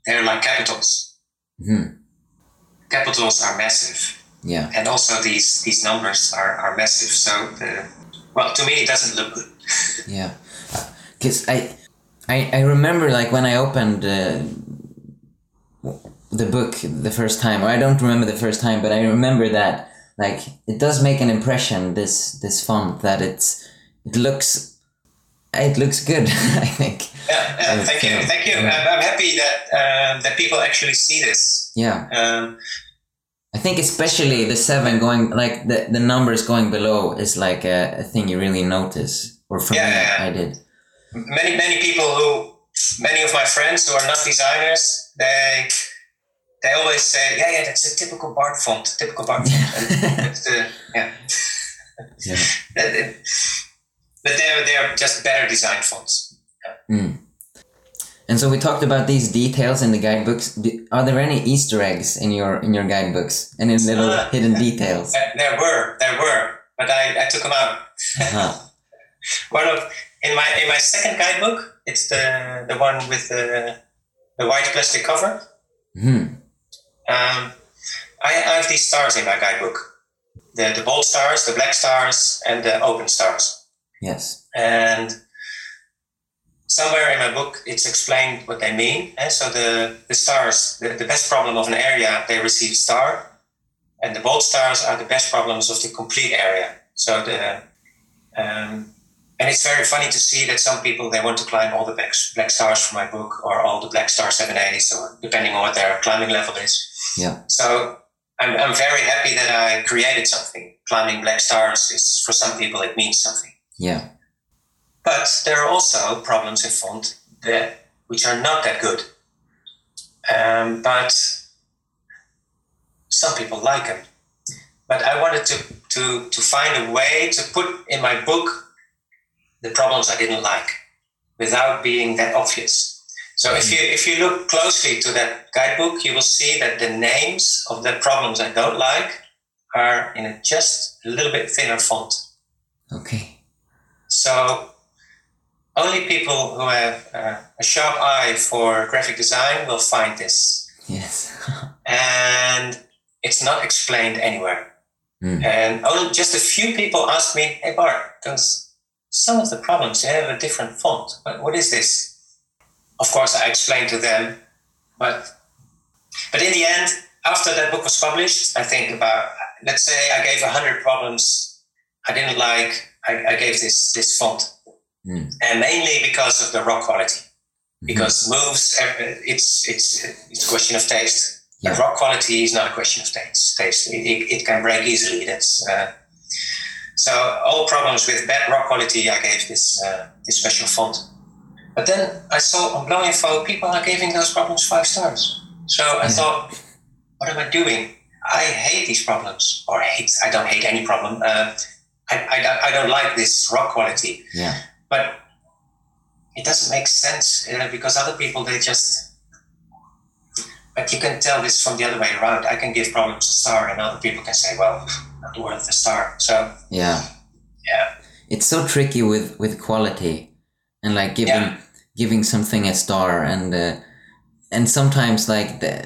they're like capitals. Mm-hmm. Capitals are massive. Yeah. And also these these numbers are, are massive. So the well to me it doesn't look good. Yeah, because I, I, I remember like when I opened uh, the book the first time, or I don't remember the first time, but I remember that like it does make an impression. This this font that it's it looks it looks good. I think. Yeah, yeah thank you, thank you. yeah. I'm, I'm happy that um, that people actually see this. Yeah, Um, I think especially the seven going like the the numbers going below is like a, a thing you really notice. Or for Yeah, me, yeah. I did. many many people who many of my friends who are not designers they they always say yeah yeah that's a typical Bart font typical Bart font the yeah Yeah. That- that- but they're they're just better designed fonts Mm. And so we talked about these details in the guidebooks. Are there any Easter eggs in your in your guidebooks? Any little Uh, hidden details? Uh, there were there were but I, I took them out Uh-huh. one of in my in my second guidebook, it's the the one with the the white plastic cover. Hmm. Um, I, I have these stars in my guidebook: the the bold stars, the black stars, and the open stars. Yes. And somewhere in my book, it's explained what they mean. And so the the stars, the, the best problem of an area, they receive a star, and the bold stars are the best problems of the complete area. So the um, and it's very funny to see that some people they want to climb all the black, black stars from my book or all the black star 7As or depending on what their climbing level is. Yeah. So I'm, I'm very happy that I created something. Climbing black stars is for some people it means something. Yeah. But there are also problems in font that which are not that good. Um, but some people like them. But I wanted to, to, to find a way to put in my book the problems I didn't like without being that obvious. So if you if you look closely to that guidebook, you will see that the names of the problems I don't like are in a just a little bit thinner font. Okay. So only people who have uh, a sharp eye for graphic design will find this, Yes. and it's not explained anywhere. Hmm. And only just a few people asked me, "Hey Bart, because some of the problems they have a different font. What is this?" Of course, I explained to them, but but in the end, after that book was published, I think about let's say I gave hundred problems I didn't like. I, I gave this this font, Hmm. and mainly because of the rock quality. Because moves, it's it's it's a question of taste. Yeah. Rock quality is not a question of taste. Taste it, it, it can break easily. That's uh, so all problems with bad rock quality. I gave this uh, this special font. But then I saw on Bleau.info people are giving those problems five stars. So I Yeah. thought, what am I doing? I hate these problems, or hate. I don't hate any problem. Uh, I, I, don't- I don't like this rock quality, Yeah. but it doesn't make sense uh, because other people they just. But you can tell this from the other way around. I can give problems a star, and other people can say, "Well, not worth a star." So Yeah. yeah, It's so tricky with with quality and like giving Yeah. giving something a star and uh, and sometimes like the,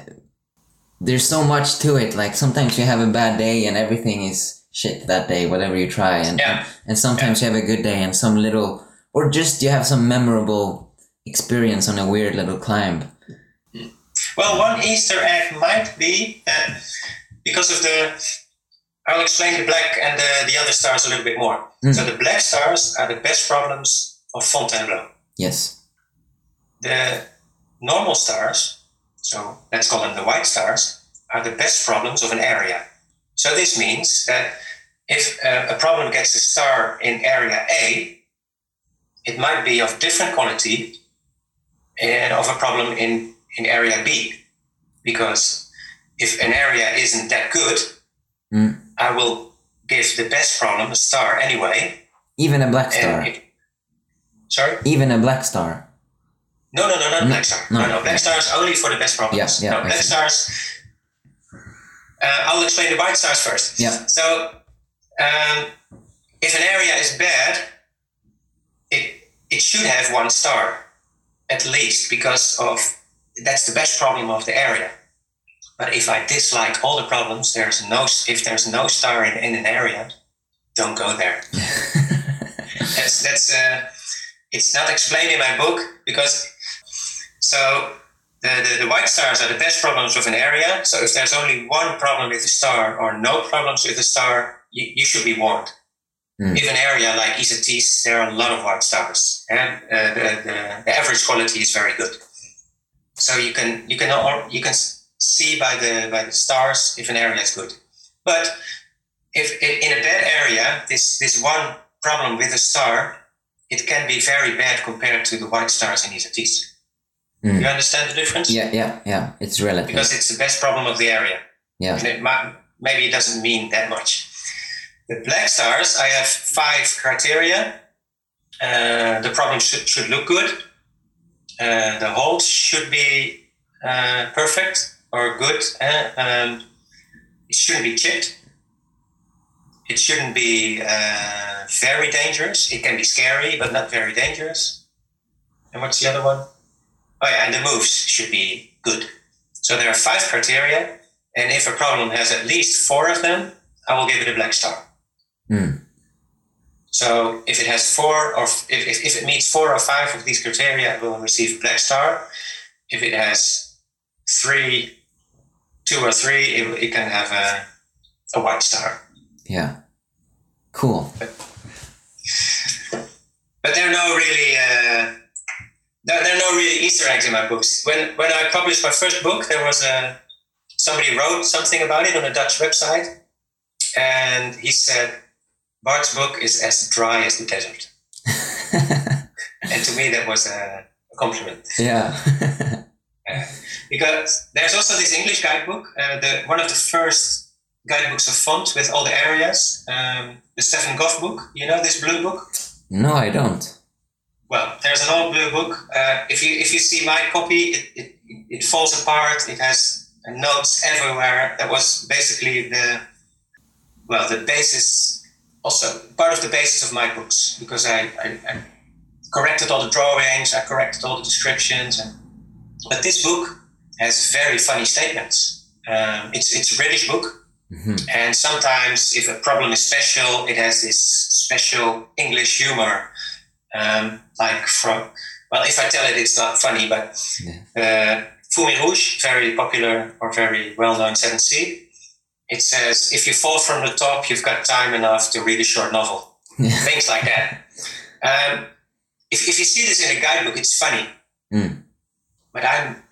there's so much to it. Like sometimes you have a bad day and everything is shit that day, whatever you try, and Yeah. and sometimes you have a good day and some little or just you have some memorable experience on a weird little climb. Well, one Easter egg might be that because of the. I'll explain the black and the, the other stars a little bit more. Mm. So the black stars are the best problems of Fontainebleau. Yes. The normal stars, so let's call them the white stars, are the best problems of an area. So this means that if uh, a problem gets a star in area A, it might be of different quality and of a problem in, in area B. Because if an area isn't that good, Mm. I will give the best problem a star anyway. Even a black star. If, sorry? Even a black star. No, no, no, not No, black star. no. No, no, black stars only for the best problems. Yeah, yeah, no, black stars. Uh, I'll explain the white stars first. Yeah. So, um, if an area is bad, it it should have one star, at least, because of that's the best problem of the area. But if I dislike all the problems, there's no if there's no star in, in an area, don't go there that's that's uh, it's not explained in my book because so the, the, the white stars are the best problems of an area. So if there's only one problem with a star or no problems with a star you, you should be warned. Mm. if an area like Isatis, there are a lot of white stars and uh, the, the, the average quality is very good. So you can you can you can see by the by the stars if an area is good. But if in a bad area, this this one problem with a star, it can be very bad compared to the white stars in Isatis. Mm. You understand the difference? Yeah, yeah, yeah. It's relative. Because it's the best problem of the area. yeah. And it might, maybe it doesn't mean that much. The black stars, I have five criteria. Uh, the problem should, should look good. Uh, the hold should be uh, perfect or good. Uh, um, it shouldn't be chipped. It shouldn't be uh, very dangerous. It can be scary, but not very dangerous. And what's the other one? Oh yeah, and the moves should be good. So there are five criteria, and if a problem has at least four of them, I will give it a black star. Mm. So if it has four or if, if, if it meets four or five of these criteria, it will receive a black star. If it has three, two or three, it, it can have a, a white star. Yeah. Cool. But, but there are no really uh, there, there are no really Easter eggs in my books. When when I published my first book, there was a somebody wrote something about it on a Dutch website, and he said Bart's book is as dry as the desert. and to me, that was a, a compliment. Yeah. uh, because there's also this English guidebook, uh, the one of the first guidebooks of font with all the areas. Um, the Stefan Goff book. You know this blue book? No, I don't. Well, there's an old blue book. Uh, if you if you see my copy, it, it, it falls apart. It has notes everywhere. That was basically the well the basis, also part of the basis of my books because I, I, I corrected all the drawings, I corrected all the descriptions, and but this book has very funny statements. Um, it's it's a British book, Mhm. and sometimes, if a problem is special, it has this special English humor. Um, like from, well, if I tell it, it's not funny, but uh, Fourmi Rouge, very popular or very well known 7C, it says, if you fall from the top, you've got time enough to read a short novel. Yeah. Things like that. Um, if, if you see this in a guidebook, it's funny. Mm. But I'm,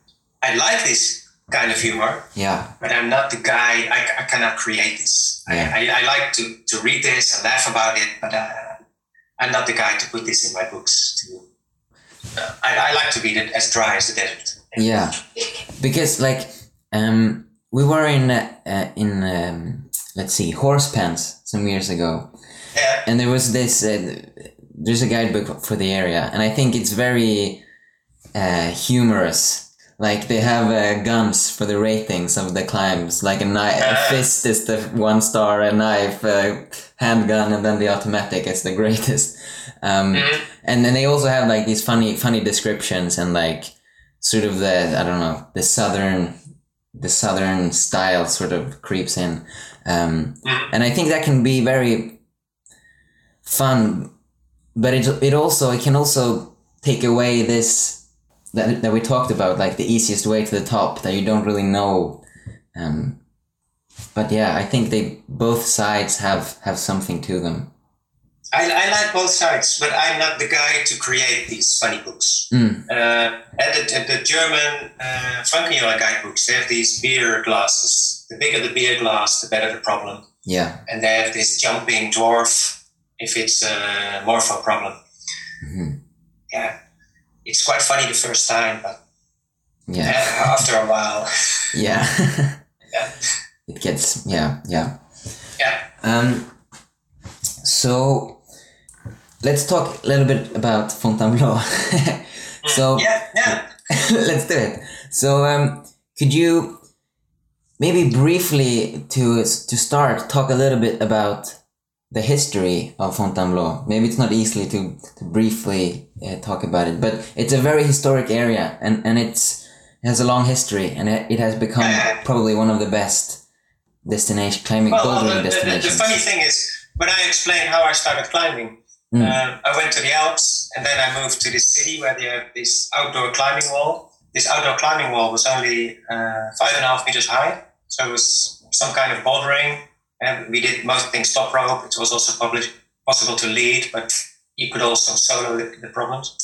I like this kind of humor Yeah. but I'm not the guy. I, I cannot create this. Yeah. I, I, I like to, to read this and laugh about it, but uh, I'm not the guy to put this in my books. To uh, I, I like to read it as dry as the desert. Yeah. Because like um we were in uh, uh, in um, let's see Horse Pens some years ago Yeah. and there was this uh, there's a guidebook for the area and i think it's very uh, humorous like they have uh, guns for the ratings of the climbs like a knife a fist is the one star a knife a handgun and then the automatic is the greatest um, Mhm. and then they also have like these funny funny descriptions and like sort of the i don't know the southern the southern style sort of creeps in um, Mhm. and I think that can be very fun, but it it also it can also take away this that, that we talked about, like the easiest way to the top that you don't really know. Um, but yeah, I think they both sides have have something to them. I, I like both sides, but I'm not the guy to create these funny books. Mm, Uh, at the, at the German uh, Frankenjura guidebooks, they have these beer glasses. The bigger the beer glass, the better the problem. yeah, And they have this jumping dwarf if it's a morpho problem. hmm yeah, it's quite funny the first time, but yeah, after a while, yeah. Yeah. it gets yeah, yeah. yeah. Um, so let's talk a little bit about Fontainebleau. so yeah, yeah. let's do it. So um, could you maybe briefly to to start talk a little bit about the history of Fontainebleau? Maybe it's not easily to, to briefly uh, talk about it, but it's a very historic area and, and it's it has a long history and it, it has become probably one of the best destination climbing Well, well, bouldering the, the, the, the funny thing is, when I explained how I started climbing, Mm. um, I went to the Alps and then I moved to this city where they have this outdoor climbing wall. This outdoor climbing wall was only uh, five and a half meters high, so it was some kind of bouldering. We did most things top rope. It was also published, possible to lead, but you could also solo the, the problems.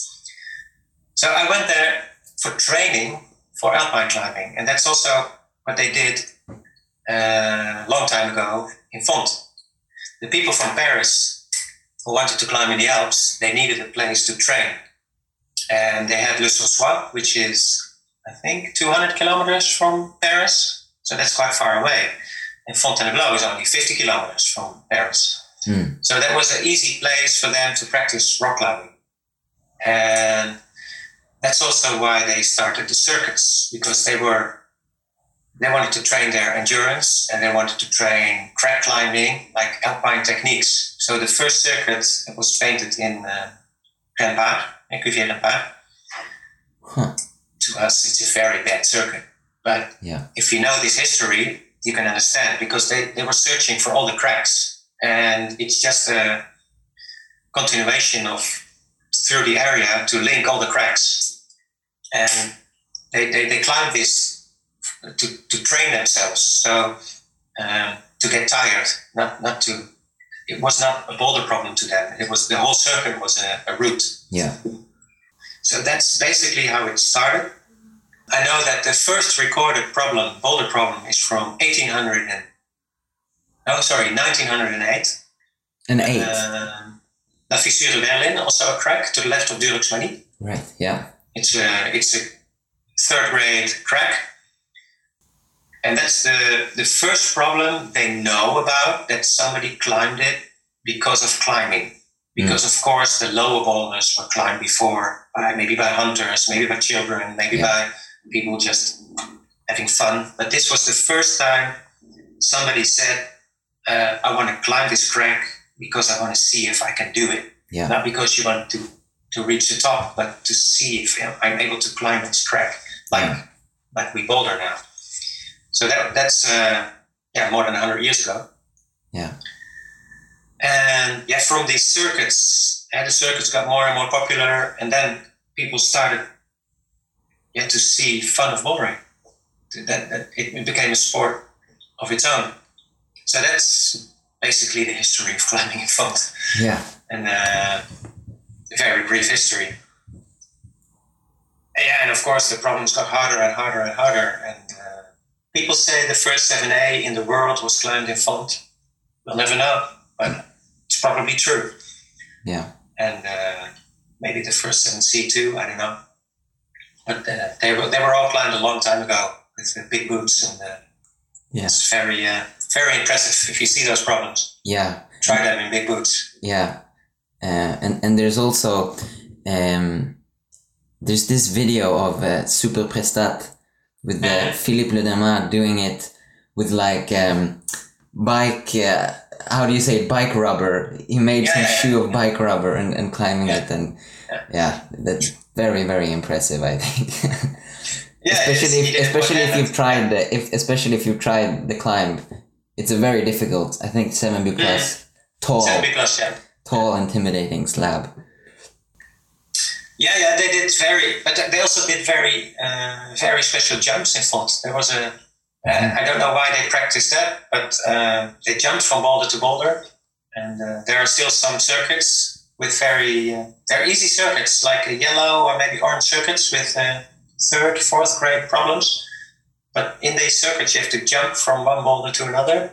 So I went there for training for alpine climbing, and that's also what they did a long time ago in Font. The people from Paris who wanted to climb in the Alps, they needed a place to train. And they had Le Saussois, which is, I think, 200 kilometers from Paris. So that's quite far away. And Fontainebleau is only 50 kilometers from Paris. Mm. So that was an easy place for them to practice rock climbing. And that's also why they started the circuits, because they were they wanted to train their endurance and they wanted to train crack climbing, like alpine techniques. So the first circuit was painted in uh, Rempart, in Cuvier Rempart. Huh. To us, it's a very bad circuit. But Yeah. if you know this history, you can understand because they, they were searching for all the cracks. And it's just a continuation of through the area to link all the cracks. And they, they, they climbed this to, to train themselves. So um, to get tired, not, not to, it was not a boulder problem to them. It was the whole circuit was a, a route. Yeah. So that's basically how it started. I know that the first recorded problem, boulder problem, is from 1800 and no, sorry, 1908. An eight. Um, La Fissure de Wehrlin, also a crack to the left of Dulux right. Yeah. It's a it's a third grade crack, and that's the the first problem they know about that somebody climbed it because of climbing. Because of course the lower boulders were climbed before by maybe by hunters, maybe by children, maybe Yeah. by people just having fun. But this was the first time somebody said, uh, "I want to climb this crack because I want to see if I can do it." Yeah. Not because you want to to reach the top, but to see if I'm able to climb this crack, like Yeah. like we boulder now. So that that's uh, yeah more than hundred years ago. Yeah. And yeah, from these circuits, and the circuits got more and more popular, and then people started yeah to see fun of bouldering. That, that it, became a sport of its own. So that's basically the history of climbing in Font Yeah. and uh, a very brief history. Yeah, and of course the problems got harder and harder and harder. And uh, people say the first 7A in the world was climbed in Font. We'll never know, but it's probably true. Yeah. And uh, maybe the first 7C too, I don't know. But uh, they, were, they were all climbed a long time ago with the big boots, and uh, Yeah. it's very, uh, very impressive if you see those problems. Yeah. Try them in big boots. Yeah, uh, and and there's also um, there's this video of uh, Super Prestat with uh, Mhm. Philippe Ledema doing it with like um, bike. Uh, how do you say bike rubber? He made Yeah, some yeah, shoe yeah. of bike rubber and, and climbing it, and Yeah. that's very very impressive. I think. Yeah, especially if, especially if you've tried the if especially if you've tried the climb, it's a very difficult. I think seven B plus tall, 7B plus, yeah. tall, intimidating slab. Yeah, yeah, they did very, but they also did very, uh, very special jumps in front. There was a, uh, I don't know why they practiced that, but uh, they jumped from boulder to boulder, and uh, there are still some circuits with very, uh, they're easy circuits like a yellow or maybe orange circuits with uh, third, fourth grade problems. But in these circuits, you have to jump from one boulder to another.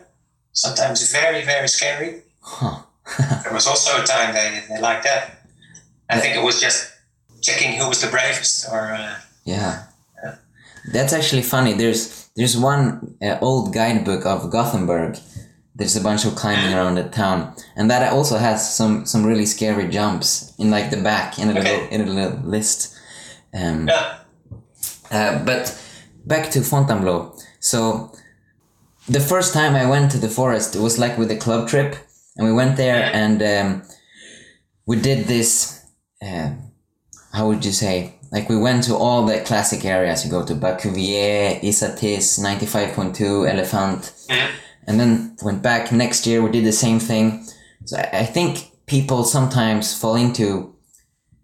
Sometimes very, very scary. Huh. There was also a time they, they liked that. I think it was just checking who was the bravest, or uh, Yeah. Yeah. That's actually funny. There's there's one uh, old guidebook of Gothenburg. There's a bunch of climbing around the town, and that also has some some really scary jumps in like the back in a little in a little list. Um, yeah, uh, but back to Fontainebleau. So the first time I went to the forest, it was like with a club trip, and we went there and um, we did this. Uh, how would you say? Like we went to all the classic areas. You go to Bas Cuvier, Isatis, ninety five point two, Elephant, Mhm. And then went back next year. We did the same thing. So I, I think people sometimes fall into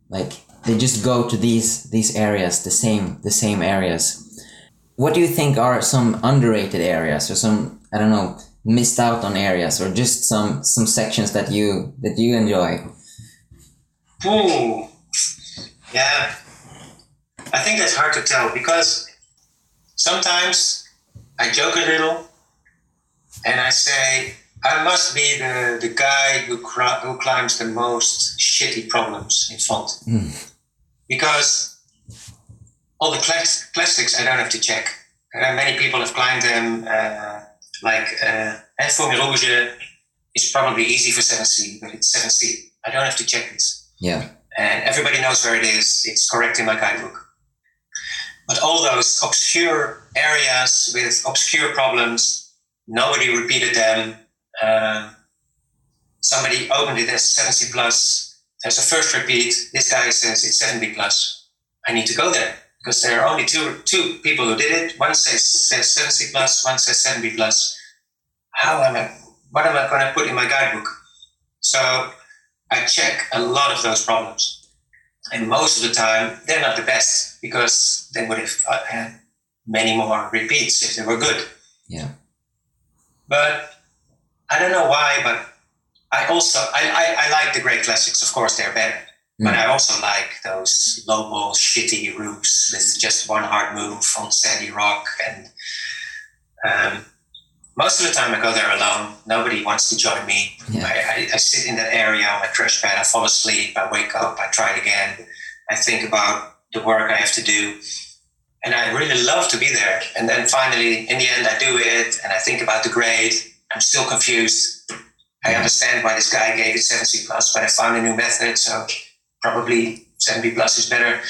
like they just go to these these areas, the same the same areas. What do you think are some underrated areas or some I don't know missed out on areas or just some some sections that you that you enjoy? Ooh, yeah. I think that's hard to tell because sometimes I joke a little and I say I must be the, the guy who cri- who climbs the most shitty problems in front because all the class- classics I don't have to check. Uh, many people have climbed them, uh, like uh, Fourmi Rouge is probably easy for 7C, but it's 7C. I don't have to check this Yeah, and everybody knows where it is. It's correct in my guidebook. But all those obscure areas with obscure problems, nobody repeated them. Um, somebody opened it as 70 plus. There's a first repeat. This guy says it's 70 plus. I need to go there because there are only two two people who did it. One says says 70 plus, one says 70 plus. How am I? What am I going to put in my guidebook? So I check a lot of those problems, and most of the time they're not the best because they would have uh, had many more repeats if they were good. Yeah. But I don't know why, but I also I, I, I like the great classics. Of course, they're better. But I also like those low ball, shitty roofs with just one hard move on sandy rock. And um, most of the time, I go there alone. Nobody wants to join me. Yeah. I, I, I sit in that area on my trash pad. I fall asleep. I wake up. I try it again. I think about the work I have to do. And I really love to be there. And then finally, in the end, I do it and I think about the grade. I'm still confused. I understand why this guy gave it 70 plus, but I found a new method. So probably 70 plus is better.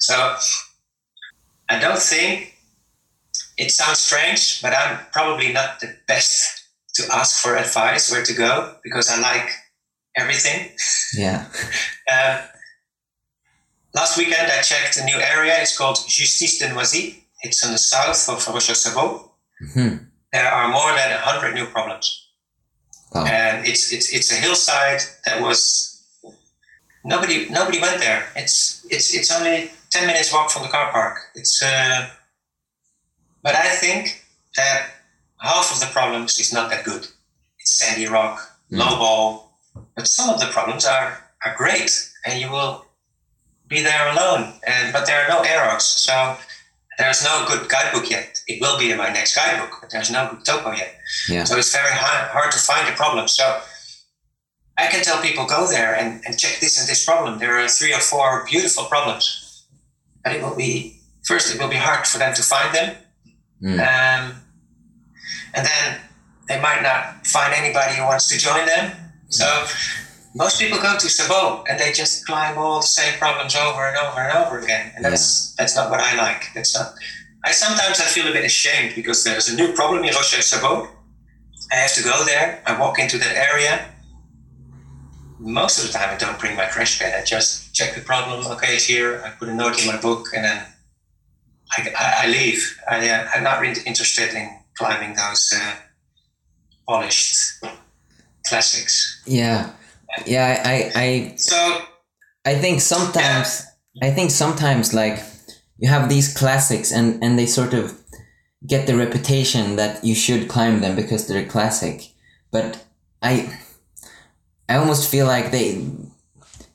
So I don't think it sounds strange, but I'm probably not the best to ask for advice where to go because I like everything. Yeah. Um, last weekend I checked a new area. It's called Justice de Noisy. It's in the south of Rocher Sabot. hmm There are more than 100 new problems. Wow. and it's it's it's a hillside that was nobody nobody went there. It's it's it's only ten minutes walk from the car park. It's uh, but I think that half of the problems is not that good. It's sandy rock, Mm. low ball, but some of the problems are are great, and you will be there alone. And but there are no arrows, so there's no good guidebook yet. It will be in my next guidebook, but there's no good topo yet. Yeah. So it's very hard, hard to find a problem. So I can tell people go there and, and check this and this problem. There are three or four beautiful problems, but it will be first it will be hard for them to find them, Mm. um, and then they might not find anybody who wants to join them. So most people go to Sabot and they just climb all the same problems over and over and over again, and that's that's not what I like. That's not. I sometimes I feel a bit ashamed because there's a new problem in Rocher Sabot. I have to go there. I walk into that area. Most of the time, I don't bring my crash pad. I just check the problem. Okay, it's here. I put a note in my book, and then I, I, I leave. I, uh, I'm not really interested in climbing those uh, polished classics. Yeah. Yeah. I, I, So I think sometimes, I think sometimes like you have these classics and, and they sort of get the reputation that you should climb them because they're classic. But I, I almost feel like they,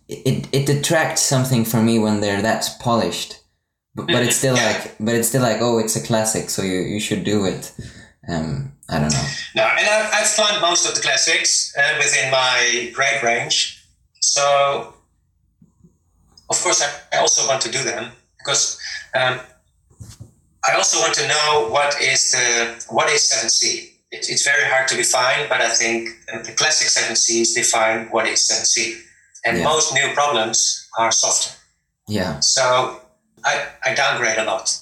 it, it detracts something from me when they're that polished. But, but it's still Yeah. like, but it's still like, oh, it's a classic, so you, you should do it. Um, I don't know. No, and I, I've climbed most of the classics uh, within my grade range. So, of course, I, I also want to do them because um, I also want to know what is the what is seven C. It, it's very hard to define, but I think the classic seven Cs define what is seven C, and Yeah. most new problems are softer. Yeah. So I, I downgrade a lot.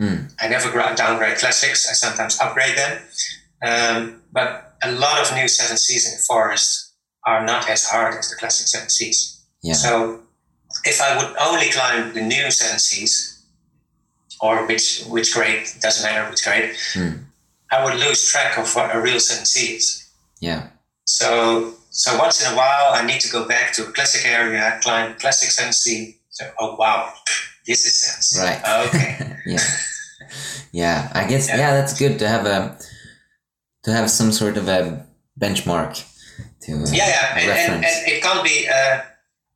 Mm. I never downgrade classics. I sometimes upgrade them. Um, but a lot of new 7Cs in the forest are not as hard as the classic 7Cs. Yeah. So if I would only climb the new 7Cs, or which, which grade, doesn't matter which grade, Mm. I would lose track of what a real 7C is. Yeah. So, so once in a while, I need to go back to a classic area, climb classic 7C. So, oh wow, this is 7C. Right. Okay. yeah. Yeah. I guess Yeah. yeah. that's good to have a to have some sort of a benchmark to uh, yeah, yeah, and, and, and it can't be. Uh,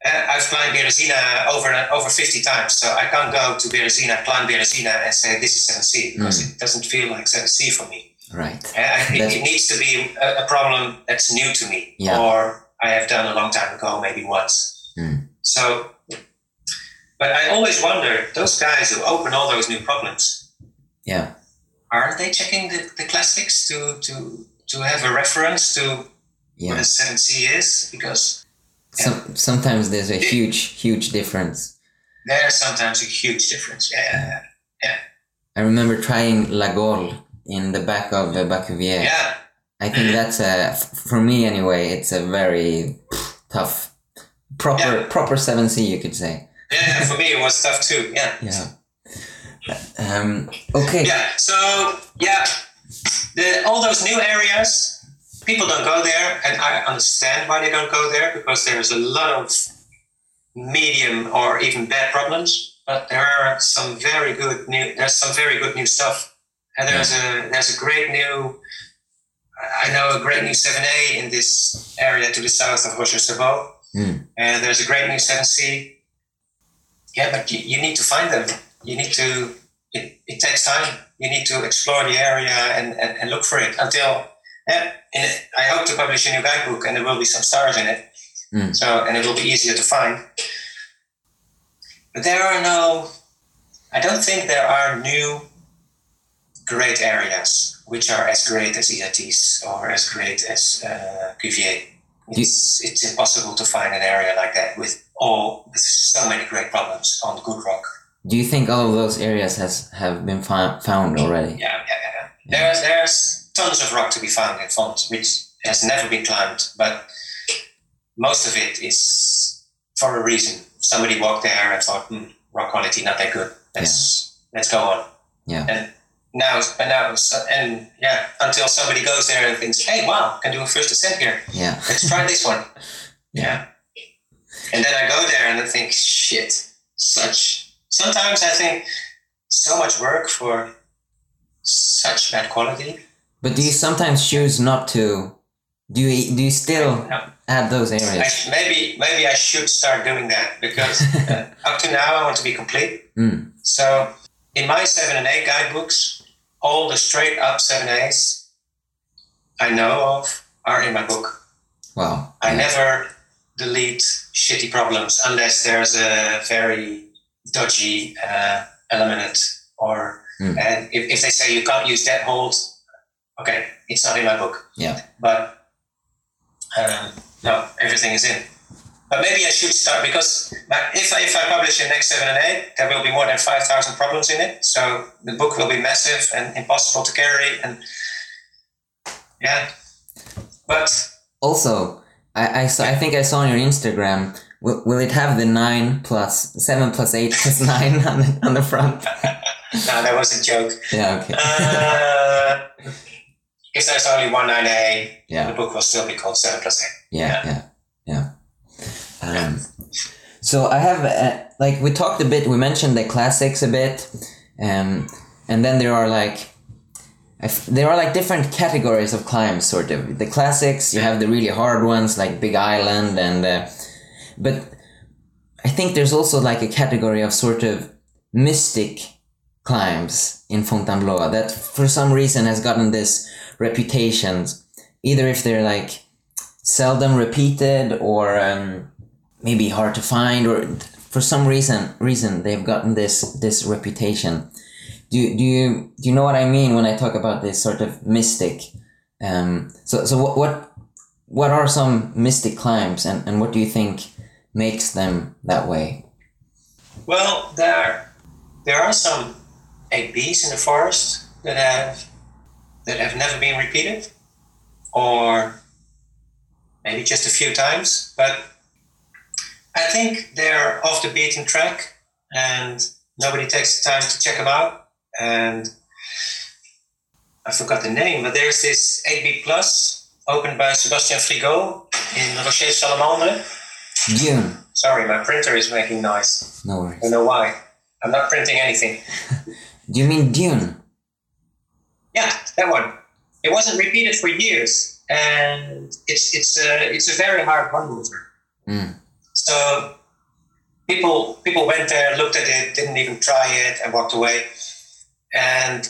uh, I've climbed Berezina over over 50 times, so I can't go to Berezina, climb Berezina, and say this is 7C because Mm. it doesn't feel like 7C for me. right. Uh, it, it needs to be a, a problem that's new to me, Yeah. or I have done a long time ago, maybe once. Mm. So, but I always wonder those guys who open all those new problems, Yeah. aren't they checking the, the classics to to to have a reference to what a 7C is? Because Some, sometimes there's a huge, huge difference. there's sometimes a huge difference. Yeah, yeah, yeah. I remember trying La Gaule in the back of the Bas Cuvier. Yeah, I think mm-hmm. that's a for me anyway. It's a very tough, proper Yeah. proper seven C you could say. Yeah. For me, it was tough too. Yeah. Yeah. Um. Okay. Yeah. So yeah, the all those new areas, people don't go there, and I understand why they don't go there because there's a lot of medium or even bad problems. But there are some very good new. There's some very good new stuff, and there's a there's a great new. I know a great new 7A in this area to the south of Rocher-Sabot, Mm. and there's a great new 7C. Yeah, but you, you need to find them. You need to it, it takes time. You need to explore the area and, and, and look for it until. Yeah, it, I hope to publish a new guidebook, and there will be some stars in it. Mm. So, and it will be easier to find. But there are no. I don't think there are new great areas which are as great as EITs or as great as uh, Cuvier. It's, it's impossible to find an area like that with all with so many great problems on good rock. Do you think all of those areas has have been fi- found already? Yeah, yeah, yeah. yeah. There's there's tons of rock to be found in Font, which has never been climbed, but most of it is for a reason. Somebody walked there and thought, hmm, rock quality not that good. Let's let's go on. Yeah. And now, but now, and yeah, until somebody goes there and thinks, hey, wow, I can do a first ascent here. Yeah. Let's try this one. Yeah. And then I go there and I think, shit, such. Sometimes I think so much work for such bad quality. But do you sometimes choose not to? Do you do you still No, add those I, areas? maybe maybe I should start doing that because uh, up to now I want to be complete. Mm. So in my seven and eight guidebooks, all the straight up seven A's I know of are in my book. Wow. I Yeah. never delete shitty problems unless there's a very dodgy uh, element or Mm. and if, if they say you can't use that hold, okay, it's not in my book. Yeah. But um, no, everything is in. But maybe I should start because if I, if I publish in next seven and eight, there will be more than five thousand problems in it. So the book will be massive and impossible to carry. And yeah, but Also, I, I saw. I think I saw on your Instagram. Will, will it have the nine plus seven plus eight plus nine on the, on the front? no, that was a joke. Yeah. Okay. Uh, if there's only one 9A, yeah. the book will still be called 7 plus 8. Yeah. Yeah. Yeah. Um, so I have uh, like we talked a bit. We mentioned the classics a bit, um, and then there are like. There are like different categories of climbs, sort of. The classics, you have the really hard ones like Big Island, and uh, but I think there's also like a category of sort of mystic climbs in Fontainebleau that for some reason has gotten this reputation, either if they're like seldom repeated or um, maybe hard to find, or for some reason reason they've gotten this this reputation. Do, do you do you know what I mean when I talk about this sort of mystic? Um, so so what what what are some mystic climbs, and, and what do you think makes them that way? Well, there, there are some 8Bs in the forest that have, that have never been repeated, or maybe just a few times, but I think they're off the beaten track and nobody takes the time to check them out. And I forgot the name, but there's this 8B Plus opened by Sebastian Frigo in Rocher Salamandre. Dune. Sorry, my printer is making noise. No worries. I don't know why. I'm not printing anything. Do you mean Dune? Yeah, that one. It wasn't repeated for years, and it's it's a it's a very hard one mover. Mm. So people people went there, looked at it, didn't even try it, and walked away. And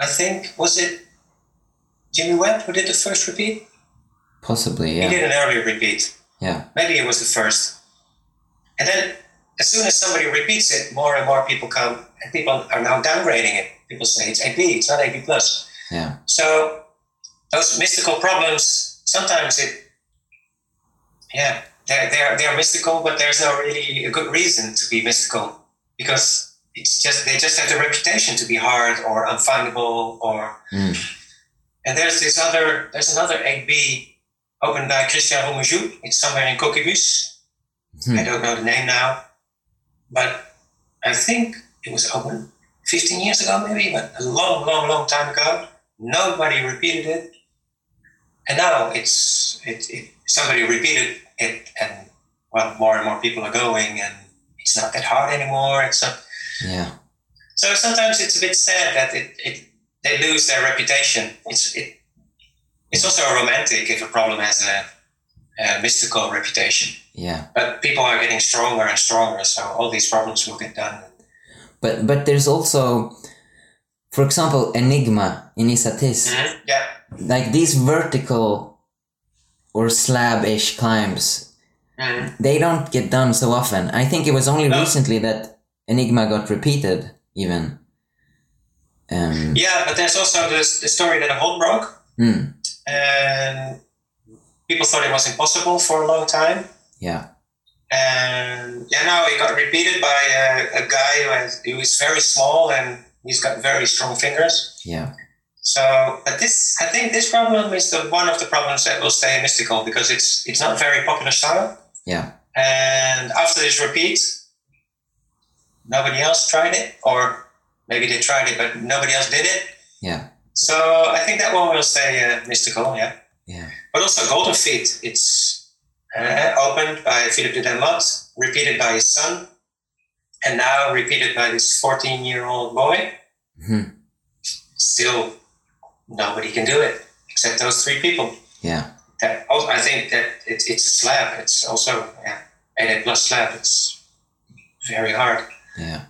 I think was it Jimmy Webb who did the first repeat? Possibly, yeah. He did an earlier repeat. Yeah. Maybe it was the first. And then as soon as somebody repeats it, more and more people come, and people are now downgrading it. People say it's 8B, it's not 8B plus. Yeah. So those mystical problems, sometimes it, yeah, they're, they're, they're mystical, but there's no really a good reason to be mystical because it's just they just have the reputation to be hard or unfindable or. Mm. And there's this other there's another 8B opened by Christian Romejou. It's somewhere in Coquibus. Hmm. I don't know the name now, but I think it was open 15 years ago, maybe, but a long, long, long time ago. Nobody repeated it, and now it's it, it somebody repeated it, and well, more and more people are going, and it's not that hard anymore. It's not. Yeah. So sometimes it's a bit sad that it, it they lose their reputation. It's it, it's also romantic if a problem has a, a mystical reputation. Yeah. But people are getting stronger and stronger, so all these problems will get done. But but there's also, for example, Enigma in Isatis. Mhm. Yeah, Like these vertical or slab-ish climbs, Mhm. they don't get done so often. I think it was only No. recently that Enigma got repeated, even. Um, yeah. But there's also this the story that a hole broke, hmm, and people thought it was impossible for a long time. yeah. And yeah, now it got repeated by a, a guy who, has, who is very small and he's got very strong fingers. Yeah. So, but this, I think this problem is the one of the problems that will stay mystical because it's it's not a very popular style. Yeah. And after this repeat, nobody else tried it, or maybe they tried it but nobody else did it. Yeah. So I think that one will stay uh, mystical, yeah. Yeah. But also Golden Feet, it's uh, opened by Philippe de Demotte, repeated by his son, and now repeated by this 14-year-old boy. hmm Still, nobody can do it except those three people. Yeah. That, also, I think that it, it's a slab. It's also yeah, 8 plus slab. It's very hard Yeah.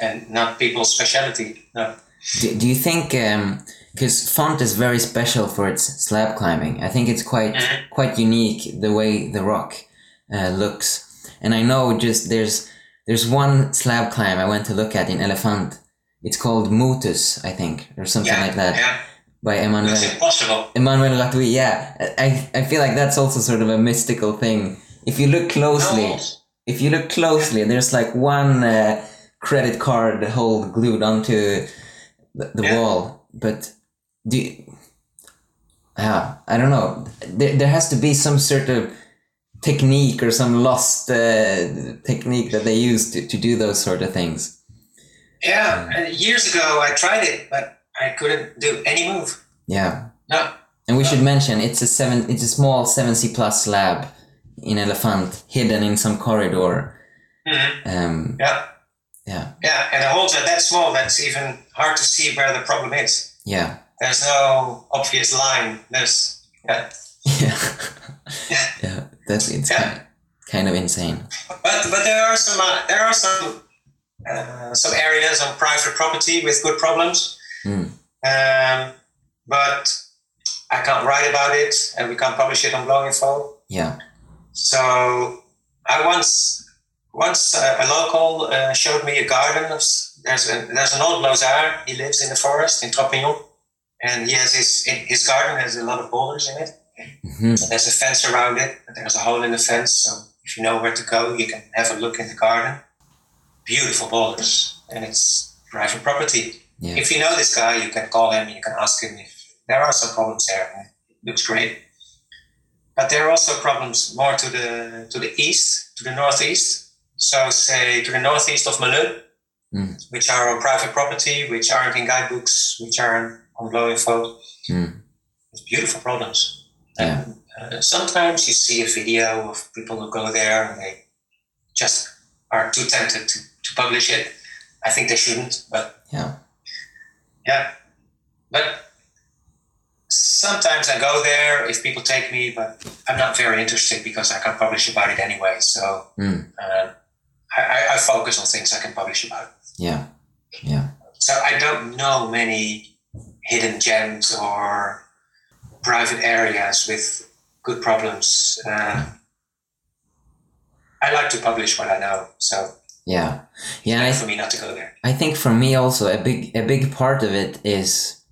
and not people's specialty. No. Do, do you think because font is very special for its slab climbing? I think it's quite Mhm. quite unique the way the rock uh, looks, and I know just there's there's one slab climb I went to look at in Elephant. It's called Mutus, I think, or something Yeah, like that, yeah, by Emmanuel it's impossible. Emmanuel Latouille. Yeah, I I feel like that's also sort of a mystical thing. If you look closely, No. if you look closely, there's like one uh, credit card hole glued onto the, the Yeah. wall. But do you, yeah, I don't know. There, there has to be some sort of technique or some lost uh, technique that they use to, to do those sort of things. Yeah, and years ago I tried it, but I couldn't do any move. Yeah, No. and we should mention it's a seven. It's a small seven C plus slab in Elephant, hidden in some corridor. Mhm. Um, Yeah, yeah, yeah, and the holes are that small that's even hard to see where the problem is. yeah, There's no obvious line. There's yeah. yeah, Yeah. yeah. That's it's Yeah. kind, kind of insane. But but there are some uh, there are some uh, some areas on private property with good problems. Mm. Um, but I can't write about it, and we can't publish it on Bleau.info. Yeah, So I once once uh, a local uh, showed me a garden of there's a, there's an old Bleausard. He lives in the forest in Trois Pignons, and he has his his garden has a lot of boulders in it. hmm There's a fence around it. but There's a hole in the fence, so if you know where to go, you can have a look in the garden. Beautiful boulders, and it's private property. Yeah, If you know this guy, you can call him. You can ask him if there are some problems there. It looks great, but there are also problems more to the to the east, to the northeast. So, say to the northeast of Melun, Mm. which are on private property, which aren't in guidebooks, which aren't on Bleau.info. Mm. It's beautiful problems. Yeah. And, uh, sometimes you see a video of people who go there and they just are too tempted to, to publish it. I think they shouldn't, but yeah, yeah. But sometimes I go there if people take me, but I'm not very interested because I can publish about it anyway. So Mm. I, I, I focus on things I can publish about. yeah, yeah, So I don't know many hidden gems or private areas with good problems. Uh, I like to publish what I know, so yeah, yeah. I, for me not to go there. I think for me also a big a big part of it is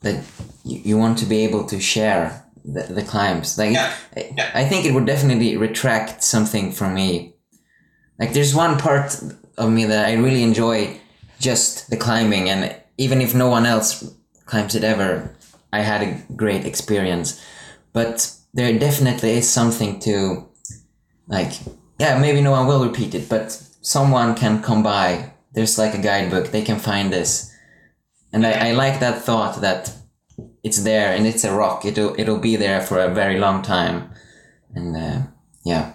that you, you want to be able to share the, the climbs. Like Yeah, I, yeah. I think it would definitely retract something from me. Like there's one part of me that I really enjoy just the climbing, and even if no one else climbs it ever, I had a great experience. But there definitely is something to, like, yeah, maybe no one will repeat it, but someone can come by. There's like a guidebook, they can find this. And I, I like that thought that it's there and it's a rock. It'll, it'll be there for a very long time. And uh, yeah,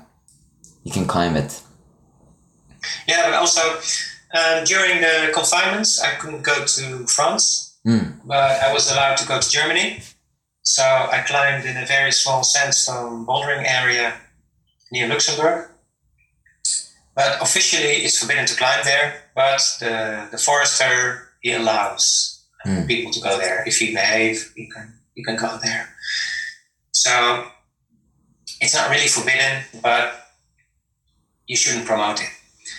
you can climb it. Yeah, but also um, during the confinements, I couldn't go to France, Mm. but I was allowed to go to Germany. So I climbed in a very small sandstone bouldering area near Luxembourg. But officially, it's forbidden to climb there. But the, the forester he allows Mm. people to go there if you behave. You can you can go there. So it's not really forbidden, but you shouldn't promote it.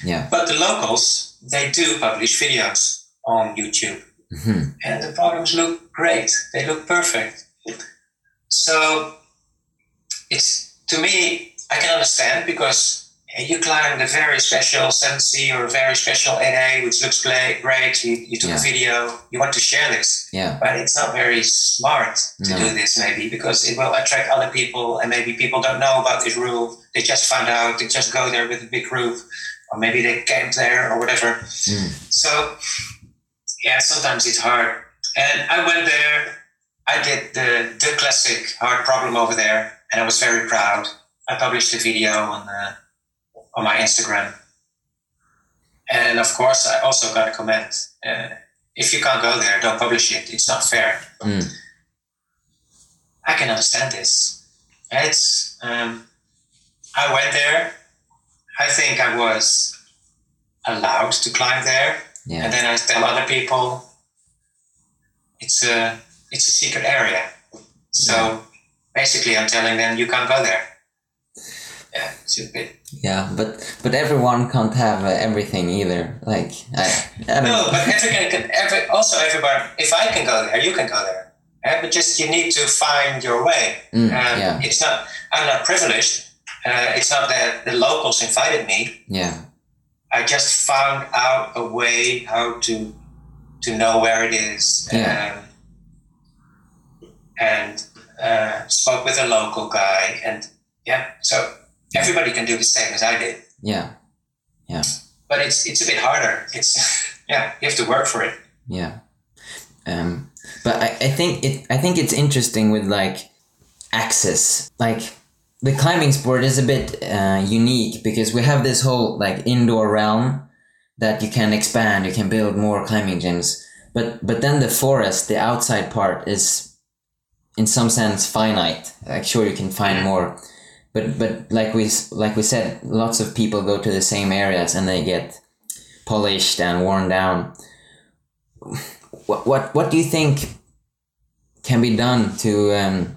Yeah. But the locals, they do publish videos on YouTube, hmm and the programs look great. They look perfect. So it's to me, I can understand because you climbed a very special 7C or a very special 8A, which looks great. You, you took Yeah. a video, you want to share this, Yeah. but it's not very smart to No. do this, maybe because it will attract other people, and maybe people don't know about this rule. They just found out, they just go there with a big group, or maybe they camped there or whatever. Mm. So, yeah, sometimes it's hard. And I went there. I did the the classic hard problem over there, and I was very proud. I published a video on uh, on my Instagram, and of course, I also got a comment. Uh, if you can't go there, don't publish it. It's not fair. Mm. I can understand this. It's um, I went there. I think I was allowed to climb there, Yeah. and then I tell other people it's a it's a secret area. So basically, I'm telling them you can't go there. Yeah, a bit. Yeah. But but everyone can't have uh, everything either. Like I, I No, but everyone can. Every, also, everybody. If I can go there, you can go there. But just you need to find your way. Mm, Um, yeah. It's not. I'm not privileged. Uh, it's not that the locals invited me. Yeah. I just found out a way how to to know where it is. Yeah. Um, and uh, spoke with a local guy, and yeah, so everybody can do the same as I did. Yeah. Yeah. But it's it's a bit harder. It's yeah, you have to work for it. Yeah. Um, but I, I think it I think it's interesting with like access. Like the climbing sport is a bit uh, unique because we have this whole like indoor realm that you can expand, you can build more climbing gyms. But but then the forest, the outside part is in some sense finite. Like sure you can find more. But but like we like we said, lots of people go to the same areas and they get polished and worn down. What what what do you think can be done to um,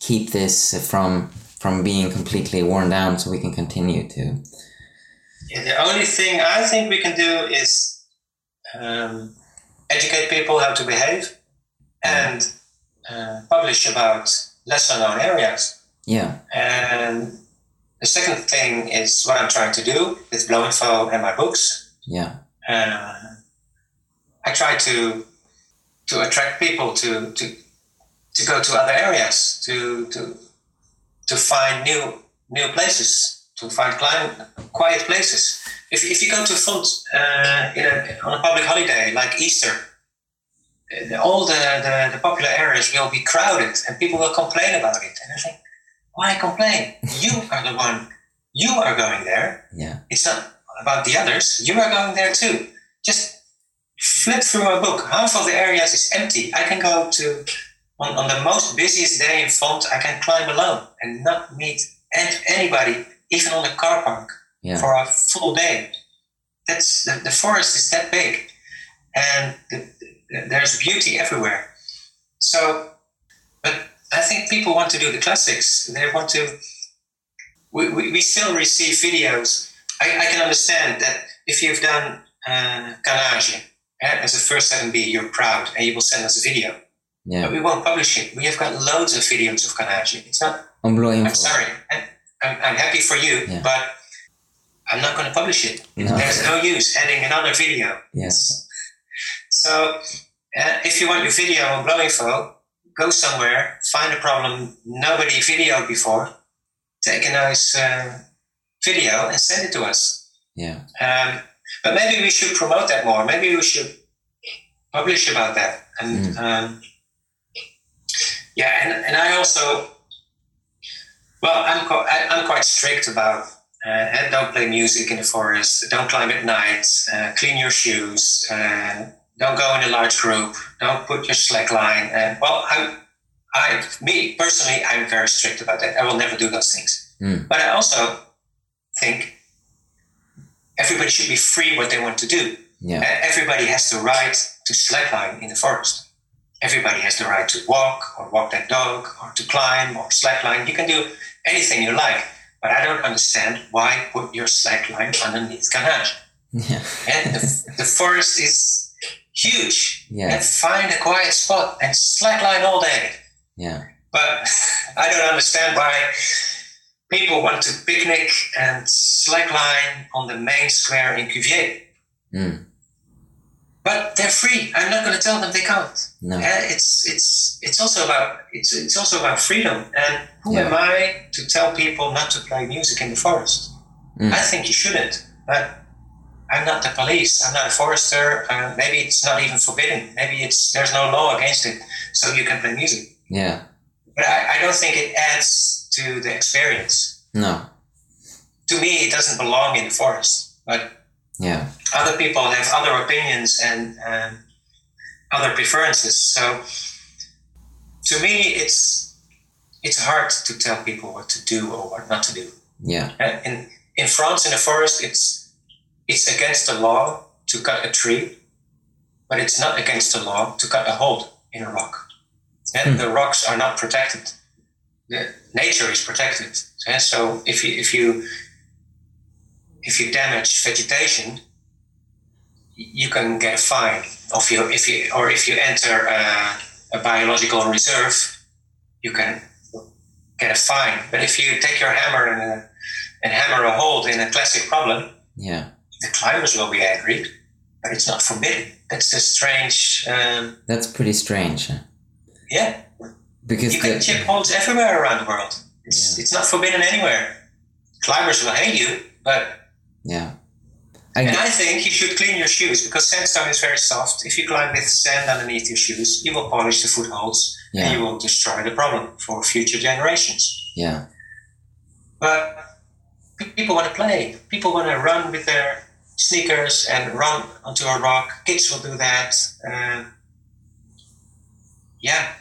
keep this from from being completely worn down so we can continue to? Yeah, the only thing I think we can do is um, educate people how to behave and uh, publish about lesser known areas. Yeah And the second thing is what I'm trying to do with Bleau.info and my books. yeah Uh, I try to to attract people to to to go to other areas to to to find new new places to find climb, quiet places. If, if you go to Font uh, in a, on a public holiday like Easter, uh, all the, the, the popular areas will be crowded and people will complain about it. And I think, why complain? You are the one. You are going there. yeah It's not about the others. You are going there too. Just flip through a book. Half of the areas is empty. I can go to on, on the most busiest day in Font. I can climb alone and not meet an- anybody, even on the car park yeah for a full day. That's the, the forest is that big, and the, the, there's beauty everywhere. So, I think people want to do the classics. They want to. We, we, we still receive videos. I, I can understand that if you've done uh, Canage eh, as a first 7B, you're proud and you will send us a video. Yeah. But we won't publish it. We have got loads of videos of Canage. It's not I'm Info sorry. I'm, I'm happy for you, Yeah. but I'm not going to publish it. No. There's no use adding another video. Yes. So uh, if you want your video on Blowing Bleau.info, go somewhere, find a problem nobody videoed before, take a nice uh, video and send it to us. Yeah. Um, but maybe we should promote that more. Maybe we should publish about that. And um, yeah, and, and I also, well, I'm, qu- I, I'm quite strict about uh, don't play music in the forest, don't climb at night, uh, clean your shoes, uh, don't go in a large group, don't put your slack line. And well, I'm, I, me personally, I'm very strict about that. I will never do those things. Mm. But I also think everybody should be free what they want to do. Yeah. Uh, Everybody has the right to slackline in the forest. Everybody has the right to walk or walk their dog or to climb or slackline. You can do anything you like, but I don't understand why put your slackline underneath Ganaj. Yeah. And the, the forest is huge. Yeah. And find a quiet spot and slackline all day. Yeah. But I don't understand why people want to picnic and slackline on the main square in Cuvier. Mm. But they're free. I'm not going to tell them they can't. No. Uh, it's it's it's also about it's it's also about freedom. And who Yeah. am I to tell people not to play music in the forest? Mm. I think you shouldn't. But I'm not the police. I'm not a forester. Uh, maybe it's not even forbidden. Maybe it's there's no law against it, so you can play music. Yeah. But I, I don't think it adds to the experience. No. To me, it doesn't belong in the forest. But Yeah. other people have other opinions and um, other preferences. So to me, it's it's hard to tell people what to do or what not to do. Yeah. Uh, In in France, in the forest, it's it's against the law to cut a tree, but it's not against the law to cut a hole in a rock. And Hmm. the rocks are not protected. The nature is protected. And so if you if you if you damage vegetation, you can get a fine. Of you if you or if you enter a, a biological reserve, you can get a fine. But if you take your hammer and, and hammer a hole in a classic problem, Yeah. The climbers will be angry, but it's not forbidden. That's a strange. Um, That's pretty strange. huh? yeah, Because you can the, chip holes everywhere around the world. It's, Yeah. it's not forbidden anywhere. Climbers will hate you, but yeah. I, and I think you should clean your shoes because sandstone is very soft. If you climb with sand underneath your shoes, you will polish the footholds and you will destroy the problem for future generations. Yeah. But people want to play. People want to run with their sneakers and run onto a rock. Kids will do that. Uh, yeah.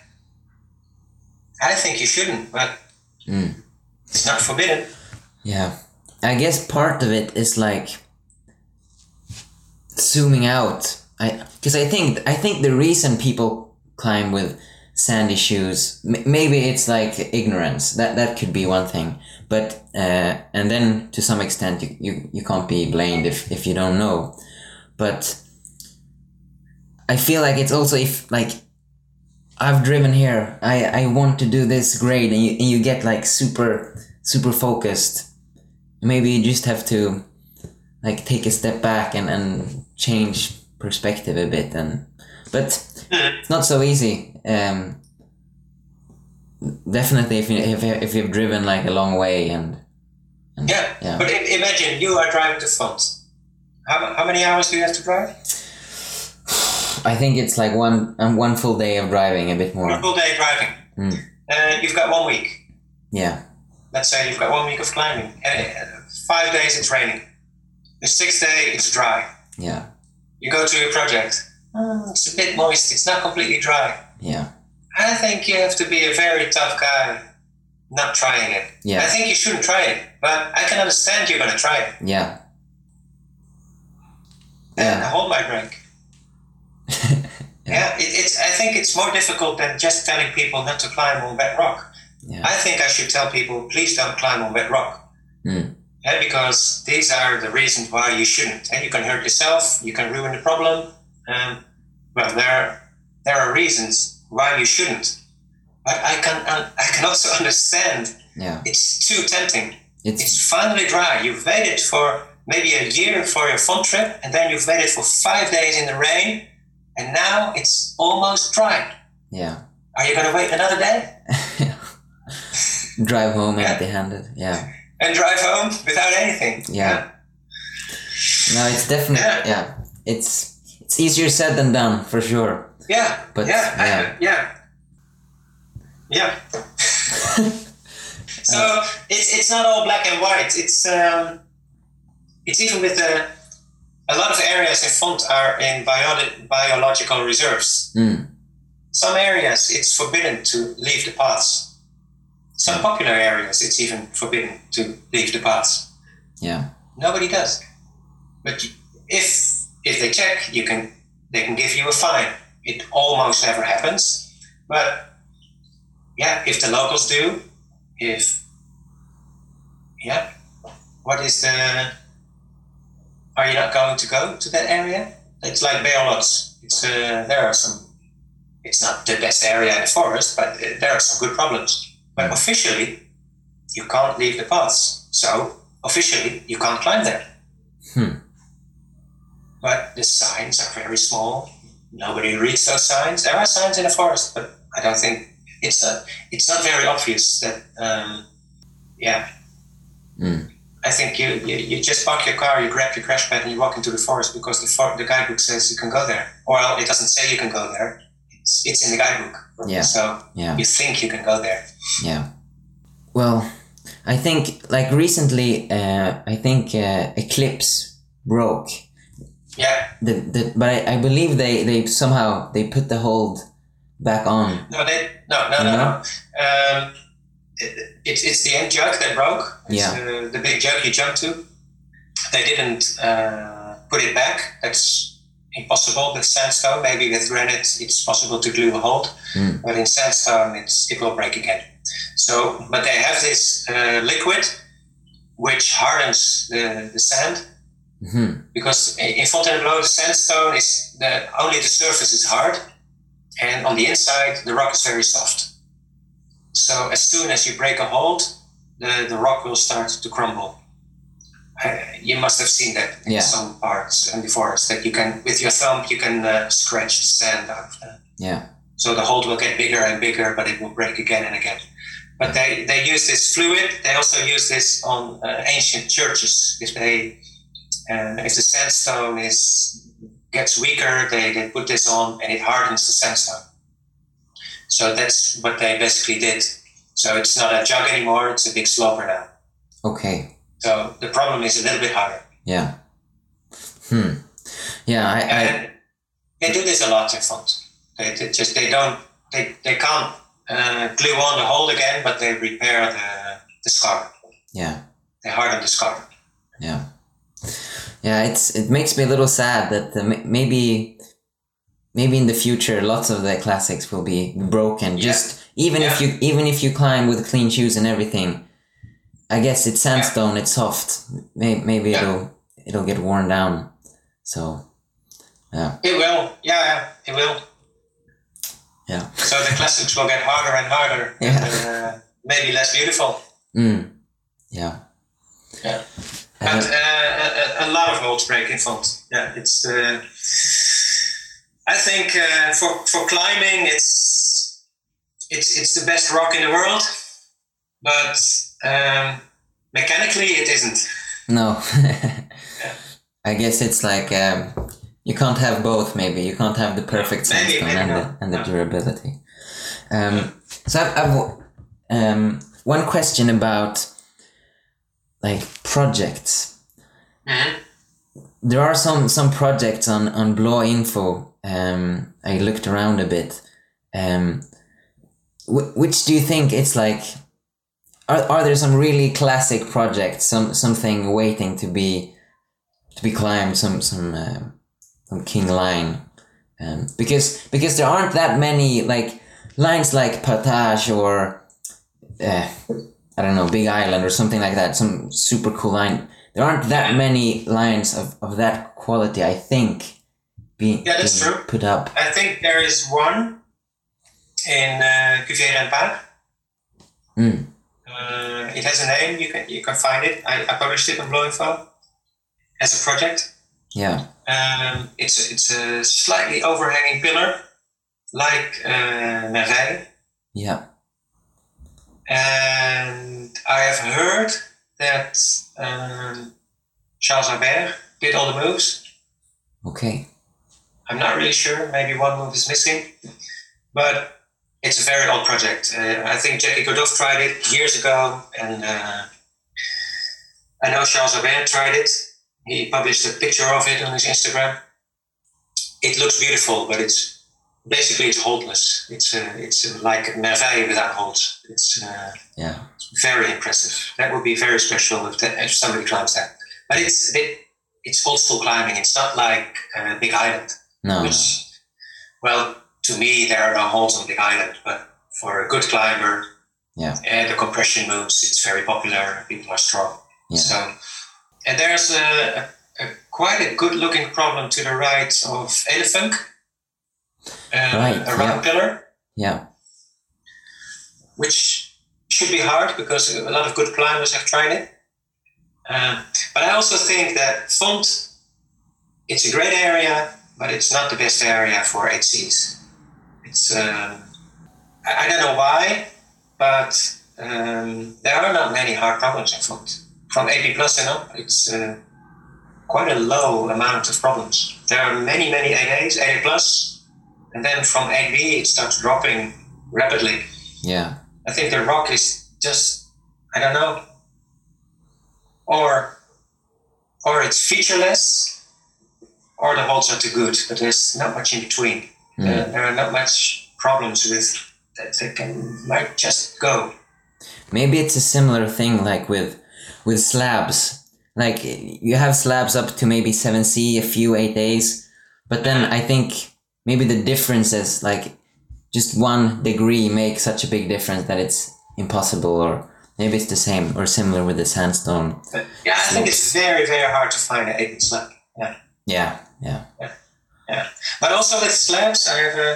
I think you shouldn't, but Mm. it's not forbidden. Yeah. I guess part of it is like zooming out. I because I think I think the reason people climb with sandy shoes m- maybe it's like ignorance. That that could be one thing. But uh, and then to some extent you, you, you can't be blamed if, if you don't know. But I feel like it's also if like I've driven here. I, I want to do this grade and you, and you get like super super focused maybe you just have to like take a step back and, and change perspective a bit and but it's not so easy um definitely if you if, if you've driven like a long way and, and Yeah. yeah But imagine you are driving to France. How, how many hours do you have to drive? i think it's like one um, one full day of driving a bit One more full day driving. Mm. And you've got one week. yeah Let's say you've got one week of climbing. Uh, five days it's raining. The sixth day it's dry. yeah You go to your project. "Hmm, it's a bit moist. It's not completely dry. Yeah I think you have to be a very tough guy not trying it. Yeah. I think you shouldn't try it, but I can understand you're going to try it. yeah And Yeah. hold my drink. Yeah, it, it's. I think it's more difficult than just telling people not to climb on wet rock. yeah I think I should tell people, please don't climb on wet rock. Mm. Yeah, because these are the reasons why you shouldn't. And you can hurt yourself, you can ruin the problem. Um, well, there, there are reasons why you shouldn't. But I can, I can also understand yeah it's too tempting. it's It's finally dry. You've waited for maybe a year for your fun trip, and then you've waited for five days in the rain, and now it's almost dry. Yeah. Are you going to wait another day? Drive home Yeah. empty-handed. Yeah. and drive home without anything. Yeah. No, it's definitely Yeah. yeah. It's it's easier said than done for sure. Yeah. But, yeah. I- yeah. yeah. Yeah. so it's it's not all black and white. It's um, it's even with the a lot of areas in Font are in bio- biological reserves. Mm. Some areas it's forbidden to leave the paths. Some popular areas it's even forbidden to leave the paths. Yeah. Nobody does. But if if they check, you can they can give you a fine. It almost never happens, but yeah, if the locals do, if yeah, what is the? Are you not going to go to that area? It's like Beolots. It's uh, there are some. It's not the best area in the forest, but uh, there are some good problems. But officially, you can't leave the paths. So officially, you can't climb there. Hmm. But the signs are very small. Nobody reads those signs. There are signs in the forest, but I don't think it's not. It's not very obvious that. Um, yeah. Mm. I think you, you you just park your car, you grab your crash pad, and you walk into the forest because the for, the guidebook says you can go there. Well, it doesn't say you can go there. It's it's in the guidebook. Yeah. So Yeah. you think you can go there. Yeah. Well, I think like recently, uh, I think uh, Eclipse broke. Yeah. The, the, but I, I believe they, they somehow they put the hold back on. No, they no no no no. Um, it, it's it's the end jug that broke. It's, Yeah. uh, the big jug you jumped to. They didn't uh, put it back. That's impossible with sandstone. Maybe with granite, it's possible to glue a hold, Mm. but in sandstone, it's it will break again. So, but they have this uh, liquid which hardens the, the sand hmm because in Fontainebleau the sandstone is the only the surface is hard, and on the inside the rock is very soft. So as soon as you break a hold, the, the rock will start to crumble. Uh, you must have seen that in Yeah. some parts in the forest that you can with your thumb you can uh, scratch the sand out. Yeah. So the hold will get bigger and bigger, but it will break again and again. But they, they use this fluid. They also use this on uh, ancient churches. If they uh, if the sandstone is gets weaker, they, they put this on and it hardens the sandstone. So that's what they basically did. So it's not a jug anymore; it's a big sloper now. Okay. So the problem is a little bit harder. Yeah. Hmm. Yeah. I. I they do this a lot in font. They, they just they don't they, they can't uh, glue on the hole again, but they repair the the scar. yeah. They harden the scar. Yeah. Yeah. It's it makes me a little sad that m- maybe maybe in the future lots of the classics will be broken. Yeah. Just even if you even if you climb with clean shoes and everything. I guess it's sandstone. It's soft. Maybe, maybe Yeah. it'll it'll get worn down. So. Yeah. It will, yeah, yeah, it will. Yeah. So the classics will get harder and harder, Yeah. and uh, maybe less beautiful. Mm. Yeah. Yeah. But uh, a, a lot of holds break in font. Yeah, it's. Uh, I think uh, for for climbing, it's it's it's the best rock in the world, but um, mechanically it isn't. no. I guess it's like um, you can't have both. Maybe you can't have the perfect Maybe, sandstone maybe and the and the durability. Um, so I've, I've um, one question about like projects. Mhm. There are some some projects on on Bleau.info. Um, I looked around a bit. Um, wh- which do you think it's like? Are, are there some really classic projects? Some something waiting to be to be climbed? Some some uh, some king line? Um, because because there aren't that many like lines like Partage or uh, I don't know Big Island or something like that. Some super cool line. There aren't that many lines of, of that quality. I think being, Yeah, that's being true. put up. I think there is one in uh, Cuvier and Paak. Mm. Uh, it has a name. You can you can find it. I, I published it on Bleau.info. as a project. Yeah. Um, it's it's a slightly overhanging pillar, like uh, Merveille. Yeah. And I have heard that um, Charles Albert did all the moves. Okay. I'm not really sure. Maybe one move is missing, but it's a very old project. Uh, I think Jacky Godoffe tried it years ago, and uh, I know Charles Albert tried it. He published a picture of it on his Instagram. It looks beautiful, but it's basically it's holdless. It's uh, it's like Merveille without holds. It's uh, Yeah. very impressive. That would be very special if, that, if somebody climbs that. But it's it, it's old climbing. It's not like uh, Big Island, No. which, well, to me there are no holds on Big Island. But for a good climber, Yeah. and the compression moves, it's very popular. People are strong. Yeah. So, and there's a, a, a quite a good looking problem to the right of Elephant, uh, Right, a round yeah. pillar, Yeah. which should be hard because a lot of good climbers have tried it. Um, but I also think that Font, it's a great area, but it's not the best area for HCs. It's um, I, don't know why, but um, there are not many hard problems in Font. From AP plus and up, it's uh, quite a low amount of problems. There are many, many 8As, 8A plus, and then from 8B it starts dropping rapidly. Yeah. I think the rock is just I don't know, or or it's featureless, or the holds are too good. But there's not much in between. Mm. There, there are not much problems with that. They can might just go. Maybe it's a similar thing like with with slabs. Like you have slabs up to maybe 7C, a few 8 days, but then I think maybe the differences like just one degree makes such a big difference that it's impossible or maybe it's the same or similar with the sandstone. But yeah, I think it's very very hard to find an eight slab. Yeah, Yeah, yeah. yeah. but also with slabs, I have a.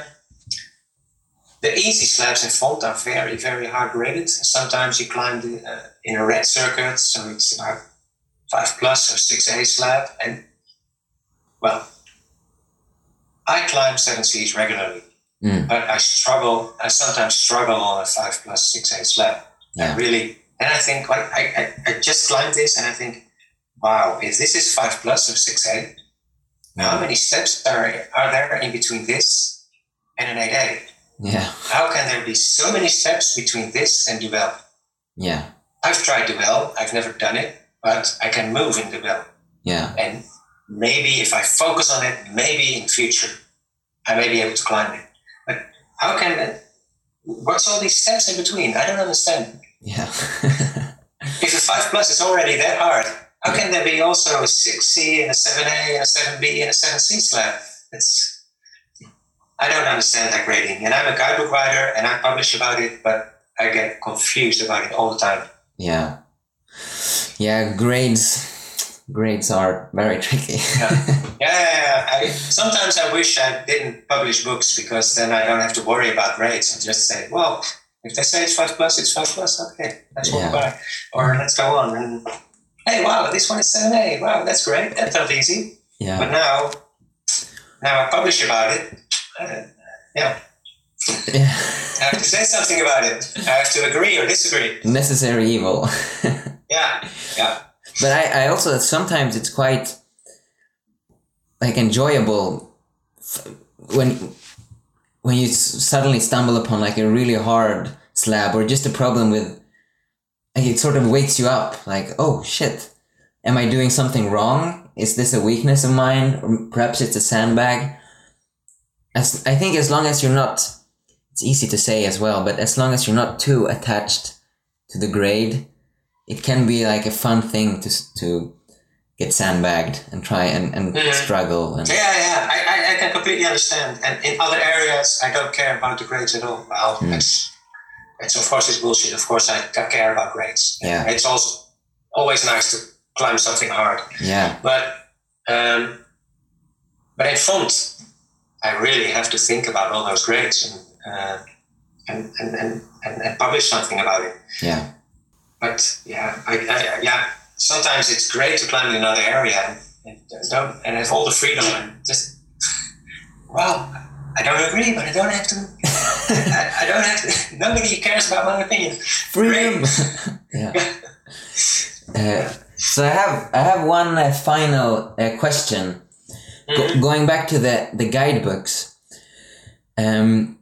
The easy slabs in Font are very, very hard graded. Sometimes you climb the, uh, in a red circuit, so it's about five plus or six A slab. And well, I climb seven Cs regularly, Mm. but I struggle. I sometimes struggle on a five plus six A slab. Yeah. I really, and I think like I, I, I just climbed this, and I think, wow, if this is five plus or six A, how many steps are are there in between this and an eight A? Yeah. How can there be so many steps between this and Duvel? Yeah. I've tried Duvel, I've never done it, but I can move in Duvel. Yeah. And maybe if I focus on it, maybe in future I may be able to climb it. But how can what's all these steps in between? I don't understand. Yeah. If a five plus is already that hard, how can there be also a six C and a seven A and a seven B and a seven C slab? It's I don't understand that grading. And I'm a guidebook writer and I publish about it, but I get confused about it all the time. yeah. Yeah, grades grades are very tricky. Yeah. Yeah, I, sometimes I wish I didn't publish books because then I don't have to worry about grades and just say, well, if they say it's five plus, it's five plus. Okay, let's walk Yeah. by, or let's go on. And hey, wow, this one is seven A. Wow, that's great. That felt easy. Yeah. But now, now I publish about it. Uh, yeah, yeah. I have to say something about it. I have to agree or disagree. Necessary evil. Yeah, yeah, but I, I also sometimes it's quite like enjoyable when when you suddenly stumble upon like a really hard slab or just a problem with like it sort of wakes you up like oh shit. Am i doing something wrong? Is this a weakness of mine? Or perhaps it's a sandbag. As i think as long as you're not it's easy to say as well but as long as you're not too attached to the grade it can be like a fun thing to to get sandbagged and try and, and Mhm. struggle and yeah, yeah. I, I, I can completely understand. And in other areas, I don't care about the grades at all. Well, Mm. it's it's of course it's bullshit. Of course, I, care about grades. Yeah. it's also always nice to climb something hard. yeah But um, but in font, I really have to think about all those grades and uh, and, and, and, and and publish something about it. yeah But yeah, I, I, yeah. Sometimes it's great to climb in another area, and and don't and have all the freedom and just well, I don't agree, but I don't have to. I, I, don't have to. Nobody cares about my opinion. Freedom. yeah. Uh, so I have I have one uh, final uh, question. Mm-hmm. Go, going back to the the guidebooks. Um,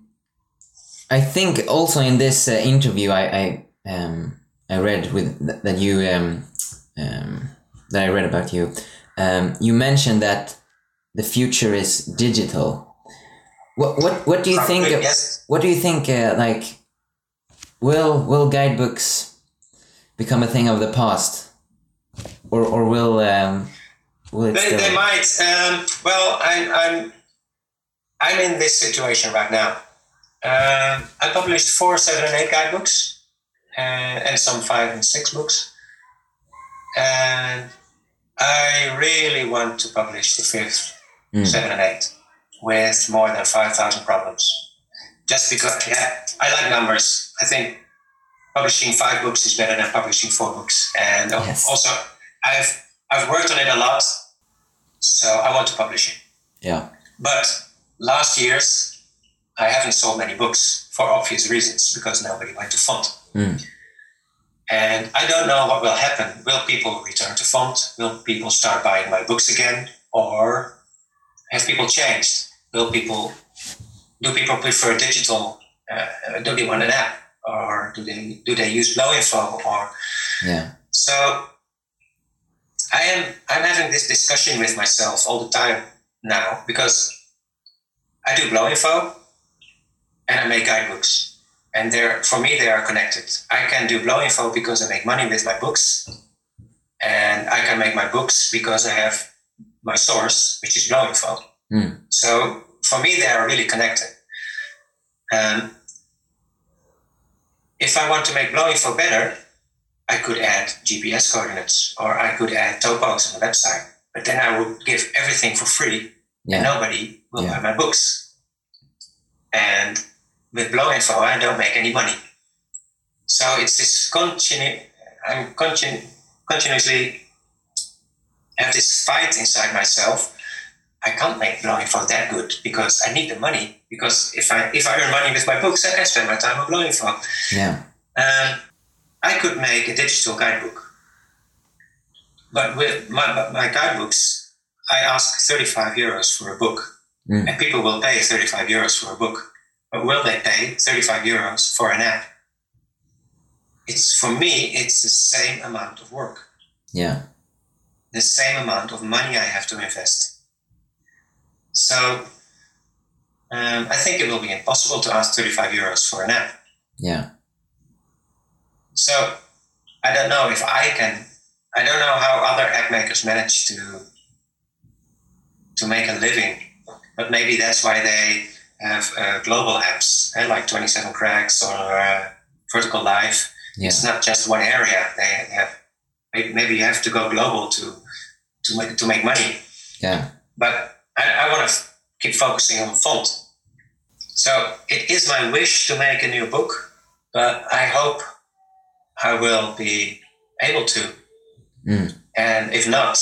I think also in this uh, interview I I um I read with that you um um that I read about you um you mentioned that the future is digital. What what what do you think? Yes. What do you think? Uh, like, will will guidebooks become a thing of the past, or or will um, will it they, they might. Um, well, I'm I'm I'm in this situation right now. Um, I published four, seven, and eight guidebooks, uh, and some five and six books, and I really want to publish the fifth mm. seven and eight, with more than 5,000 problems. Just because, yeah, I like numbers. I think publishing five books is better than publishing four books. And yes. also, I've, I've worked on it a lot, so I want to publish it. Yeah. But last years, I haven't sold many books for obvious reasons because nobody went to font. Mm. And I don't know what will happen. Will people return to font? Will people start buying my books again? Or have people changed? Will people do people prefer digital? Uh, do they want an app, or do they do they use Bleau.info? Or yeah. So I am I'm having this discussion with myself all the time now because I do Bleau.info and I make guidebooks, and they're for me they are connected. I can do Bleau.info because I make money with my books, and I can make my books because I have my source, which is Bleau.info. Mm. So for me, they are really connected. Um, if I want to make Bleau.info better, I could add GPS coordinates or I could add topos on the website. But then I would give everything for free yeah. and nobody will yeah. buy my books. And with Bleau.info, I don't make any money. So it's this continu- I'm continu- continuously have this fight inside myself. I can't make Bleau.info that good because I need the money. Because if I if I earn money with my books, I can spend my time on Bleau.info. Yeah. Um, I could make a digital guidebook, but with my my guidebooks, I ask thirty five euros for a book, mm. and people will pay thirty five euros for a book. But will they pay thirty five euros for an app? It's for me, it's the same amount of work. Yeah the same amount of money I have to invest. So um, I think it will be impossible to ask 35 euros for an app. Yeah. So I don't know if I can. I don't know how other app makers manage to to make a living, but maybe that's why they have uh, global apps eh, like 27 Crags or uh, Vertical Life. Yeah. It's not just one area. They have maybe you have to go global to to make to make money. Yeah. But I, I want to keep focusing on font. So it is my wish to make a new book, but I hope I will be able to. Mm. And if not,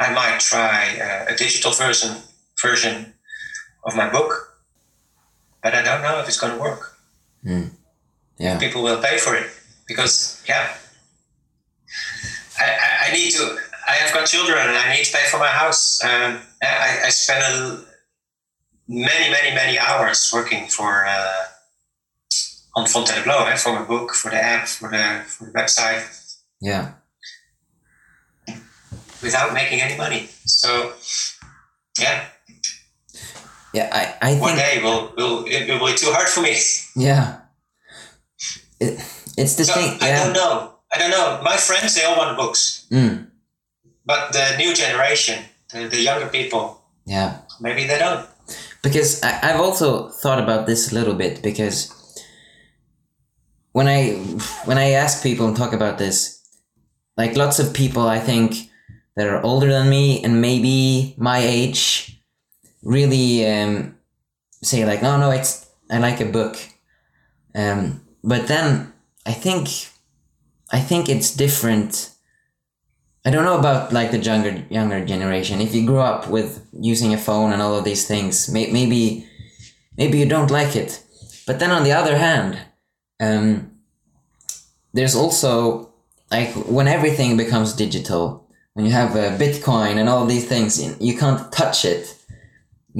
I might try a, a digital version version of my book. But I don't know if it's going to work. Mm. Yeah. People will pay for it because yeah, I, I, need to. I have got children and I need to pay for my house. Um, I, I spend a, many, many, many hours working for uh, on Fontainebleau eh, for my book, for the app, for the for the website. Yeah. Without making any money, so yeah. Yeah, I, I think one day will will it will be too hard for me. Yeah. It, it's the so thing. Yeah. I don't know. I don't know. My friends, they all want books. Mm. But the new generation, the, the younger people, yeah, maybe they don't. Because I, I've also thought about this a little bit because when I when I ask people and talk about this, like lots of people I think that are older than me and maybe my age really um, say like no no it's I like a book um, but then I think I think it's different I don't know about like the younger younger generation. If you grew up with using a phone and all of these things, may, maybe maybe you don't like it. But then on the other hand, um, there's also like when everything becomes digital, when you have a Bitcoin and all these things, you can't touch it.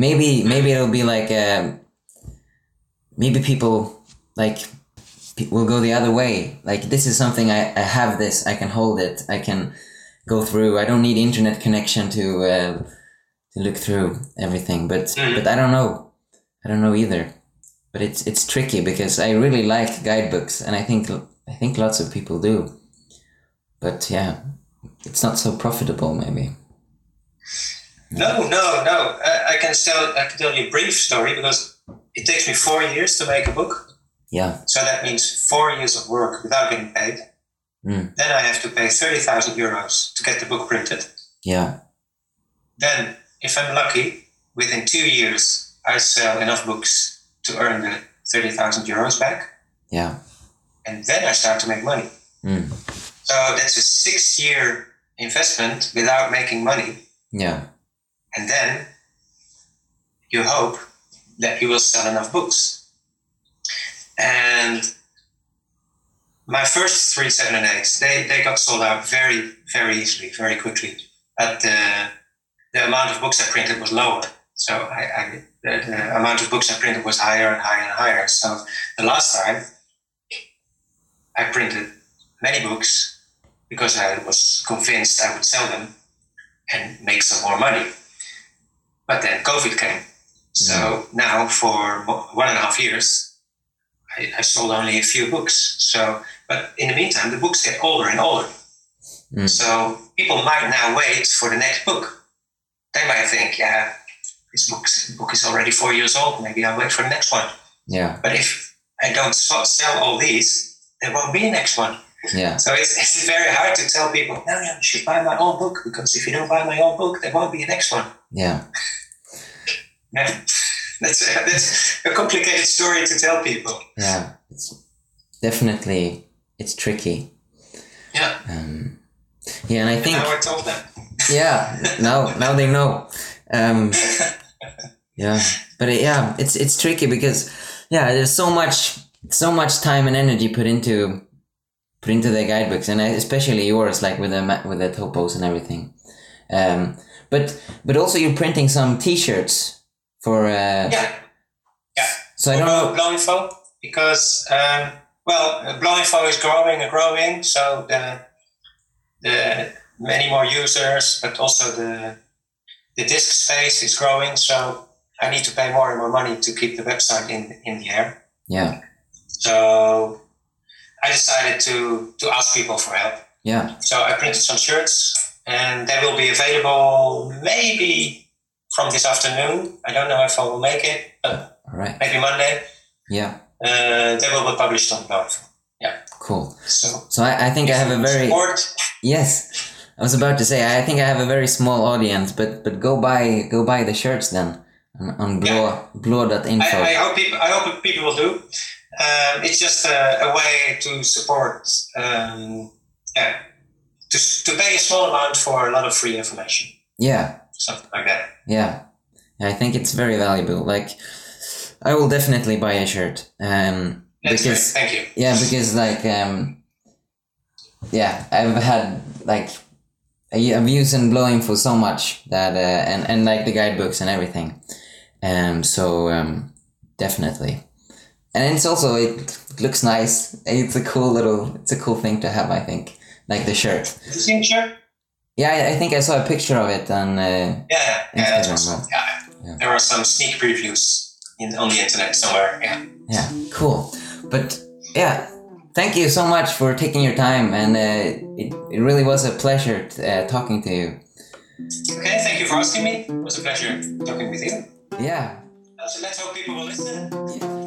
Maybe maybe it'll be like um, maybe people like will go the other way. Like this is something I, I have this, I can hold it, I can go through. I don't need internet connection to uh, to look through everything. But Mhm. but I don't know. I don't know either. But it's it's tricky because I really like guidebooks, and I think I think lots of people do. But yeah, it's not so profitable, maybe. No, no, no. I, I can tell I can tell you a brief story because it takes me four years to make a book. Yeah. So that means four years of work without getting paid. Mm. Then I have to pay thirty thousand euros to get the book printed. Yeah. Then, if I'm lucky, within two years I sell enough books to earn the thirty thousand euros back, Yeah. and then I start to make money. Mm. So that's a six-year investment without making money. Yeah. And then you hope that you will sell enough books. And my first three seven and eights, they, they got sold out very, very easily, very quickly. But the, the amount of books I printed was lower. So I, I, the, the amount of books I printed was higher and higher and higher. So the last time I printed many books because I was convinced I would sell them and make some more money. But then COVID came. So now for one and a half years, I, I sold only a few books. So, but in the meantime, the books get older and older. Mm. So people might now wait for the next book. They might think, yeah, this book, book is already four years old. Maybe I'll wait for the next one. Yeah. But if I don't so- sell all these, there won't be a next one. Yeah. So it's, it's very hard to tell people, no, no, you should buy my old book because if you don't buy my old book, there won't be a next one. Yeah. Yeah. That's a, that's a complicated story to tell people. Yeah. It's definitely it's tricky. Yeah. Um, yeah, and I think Now I told them. yeah now now they know um yeah but it, yeah it's it's tricky because yeah there's so much so much time and energy put into put into the guidebooks and especially yours like with the with the topos and everything um but but also you're printing some t-shirts for uh Yeah. Yeah. so i don't know Bleau.info because um, well, uh, Bleau.info is growing and growing, so the the many more users, but also the the disk space is growing. So I need to pay more and more money to keep the website in in the air. yeah So I decided to to ask people for help. yeah So I printed some shirts, and they will be available maybe from this afternoon. I don't know if I will make it, but all right maybe Monday. yeah Uh, they will be published on Bleau. cool So so i, I think i have a very support. Yes, I was about to say. I think I have a very small audience, but but go buy go buy the shirts then on, on bleau bleau.info. I, I hope people. I hope people will do. Um, it's just a, a way to support. Um, yeah, to to pay a small amount for a lot of free information, yeah, something like that. yeah, I think it's very valuable. Like, I will definitely buy a shirt. Um, That's because great. Thank you. yeah, because like um, yeah, I've had like I've used and blowing for so much that uh, and and like the guidebooks and everything. Um, so um, definitely, and it's also it looks nice. It's a cool little. It's a cool thing to have. I think like the shirt. Have you seen the shirt? Yeah, I, I think I saw a picture of it on. Uh, Yeah, yeah, yeah. Instagram? Yeah. Yeah. There were some sneak previews in, on the internet somewhere. Yeah. yeah, cool. But yeah, thank you so much for taking your time, and uh, it it really was a pleasure t- uh, talking to you. Okay. Thank you for asking me. It was a pleasure talking with you. Yeah, So let's hope people will listen.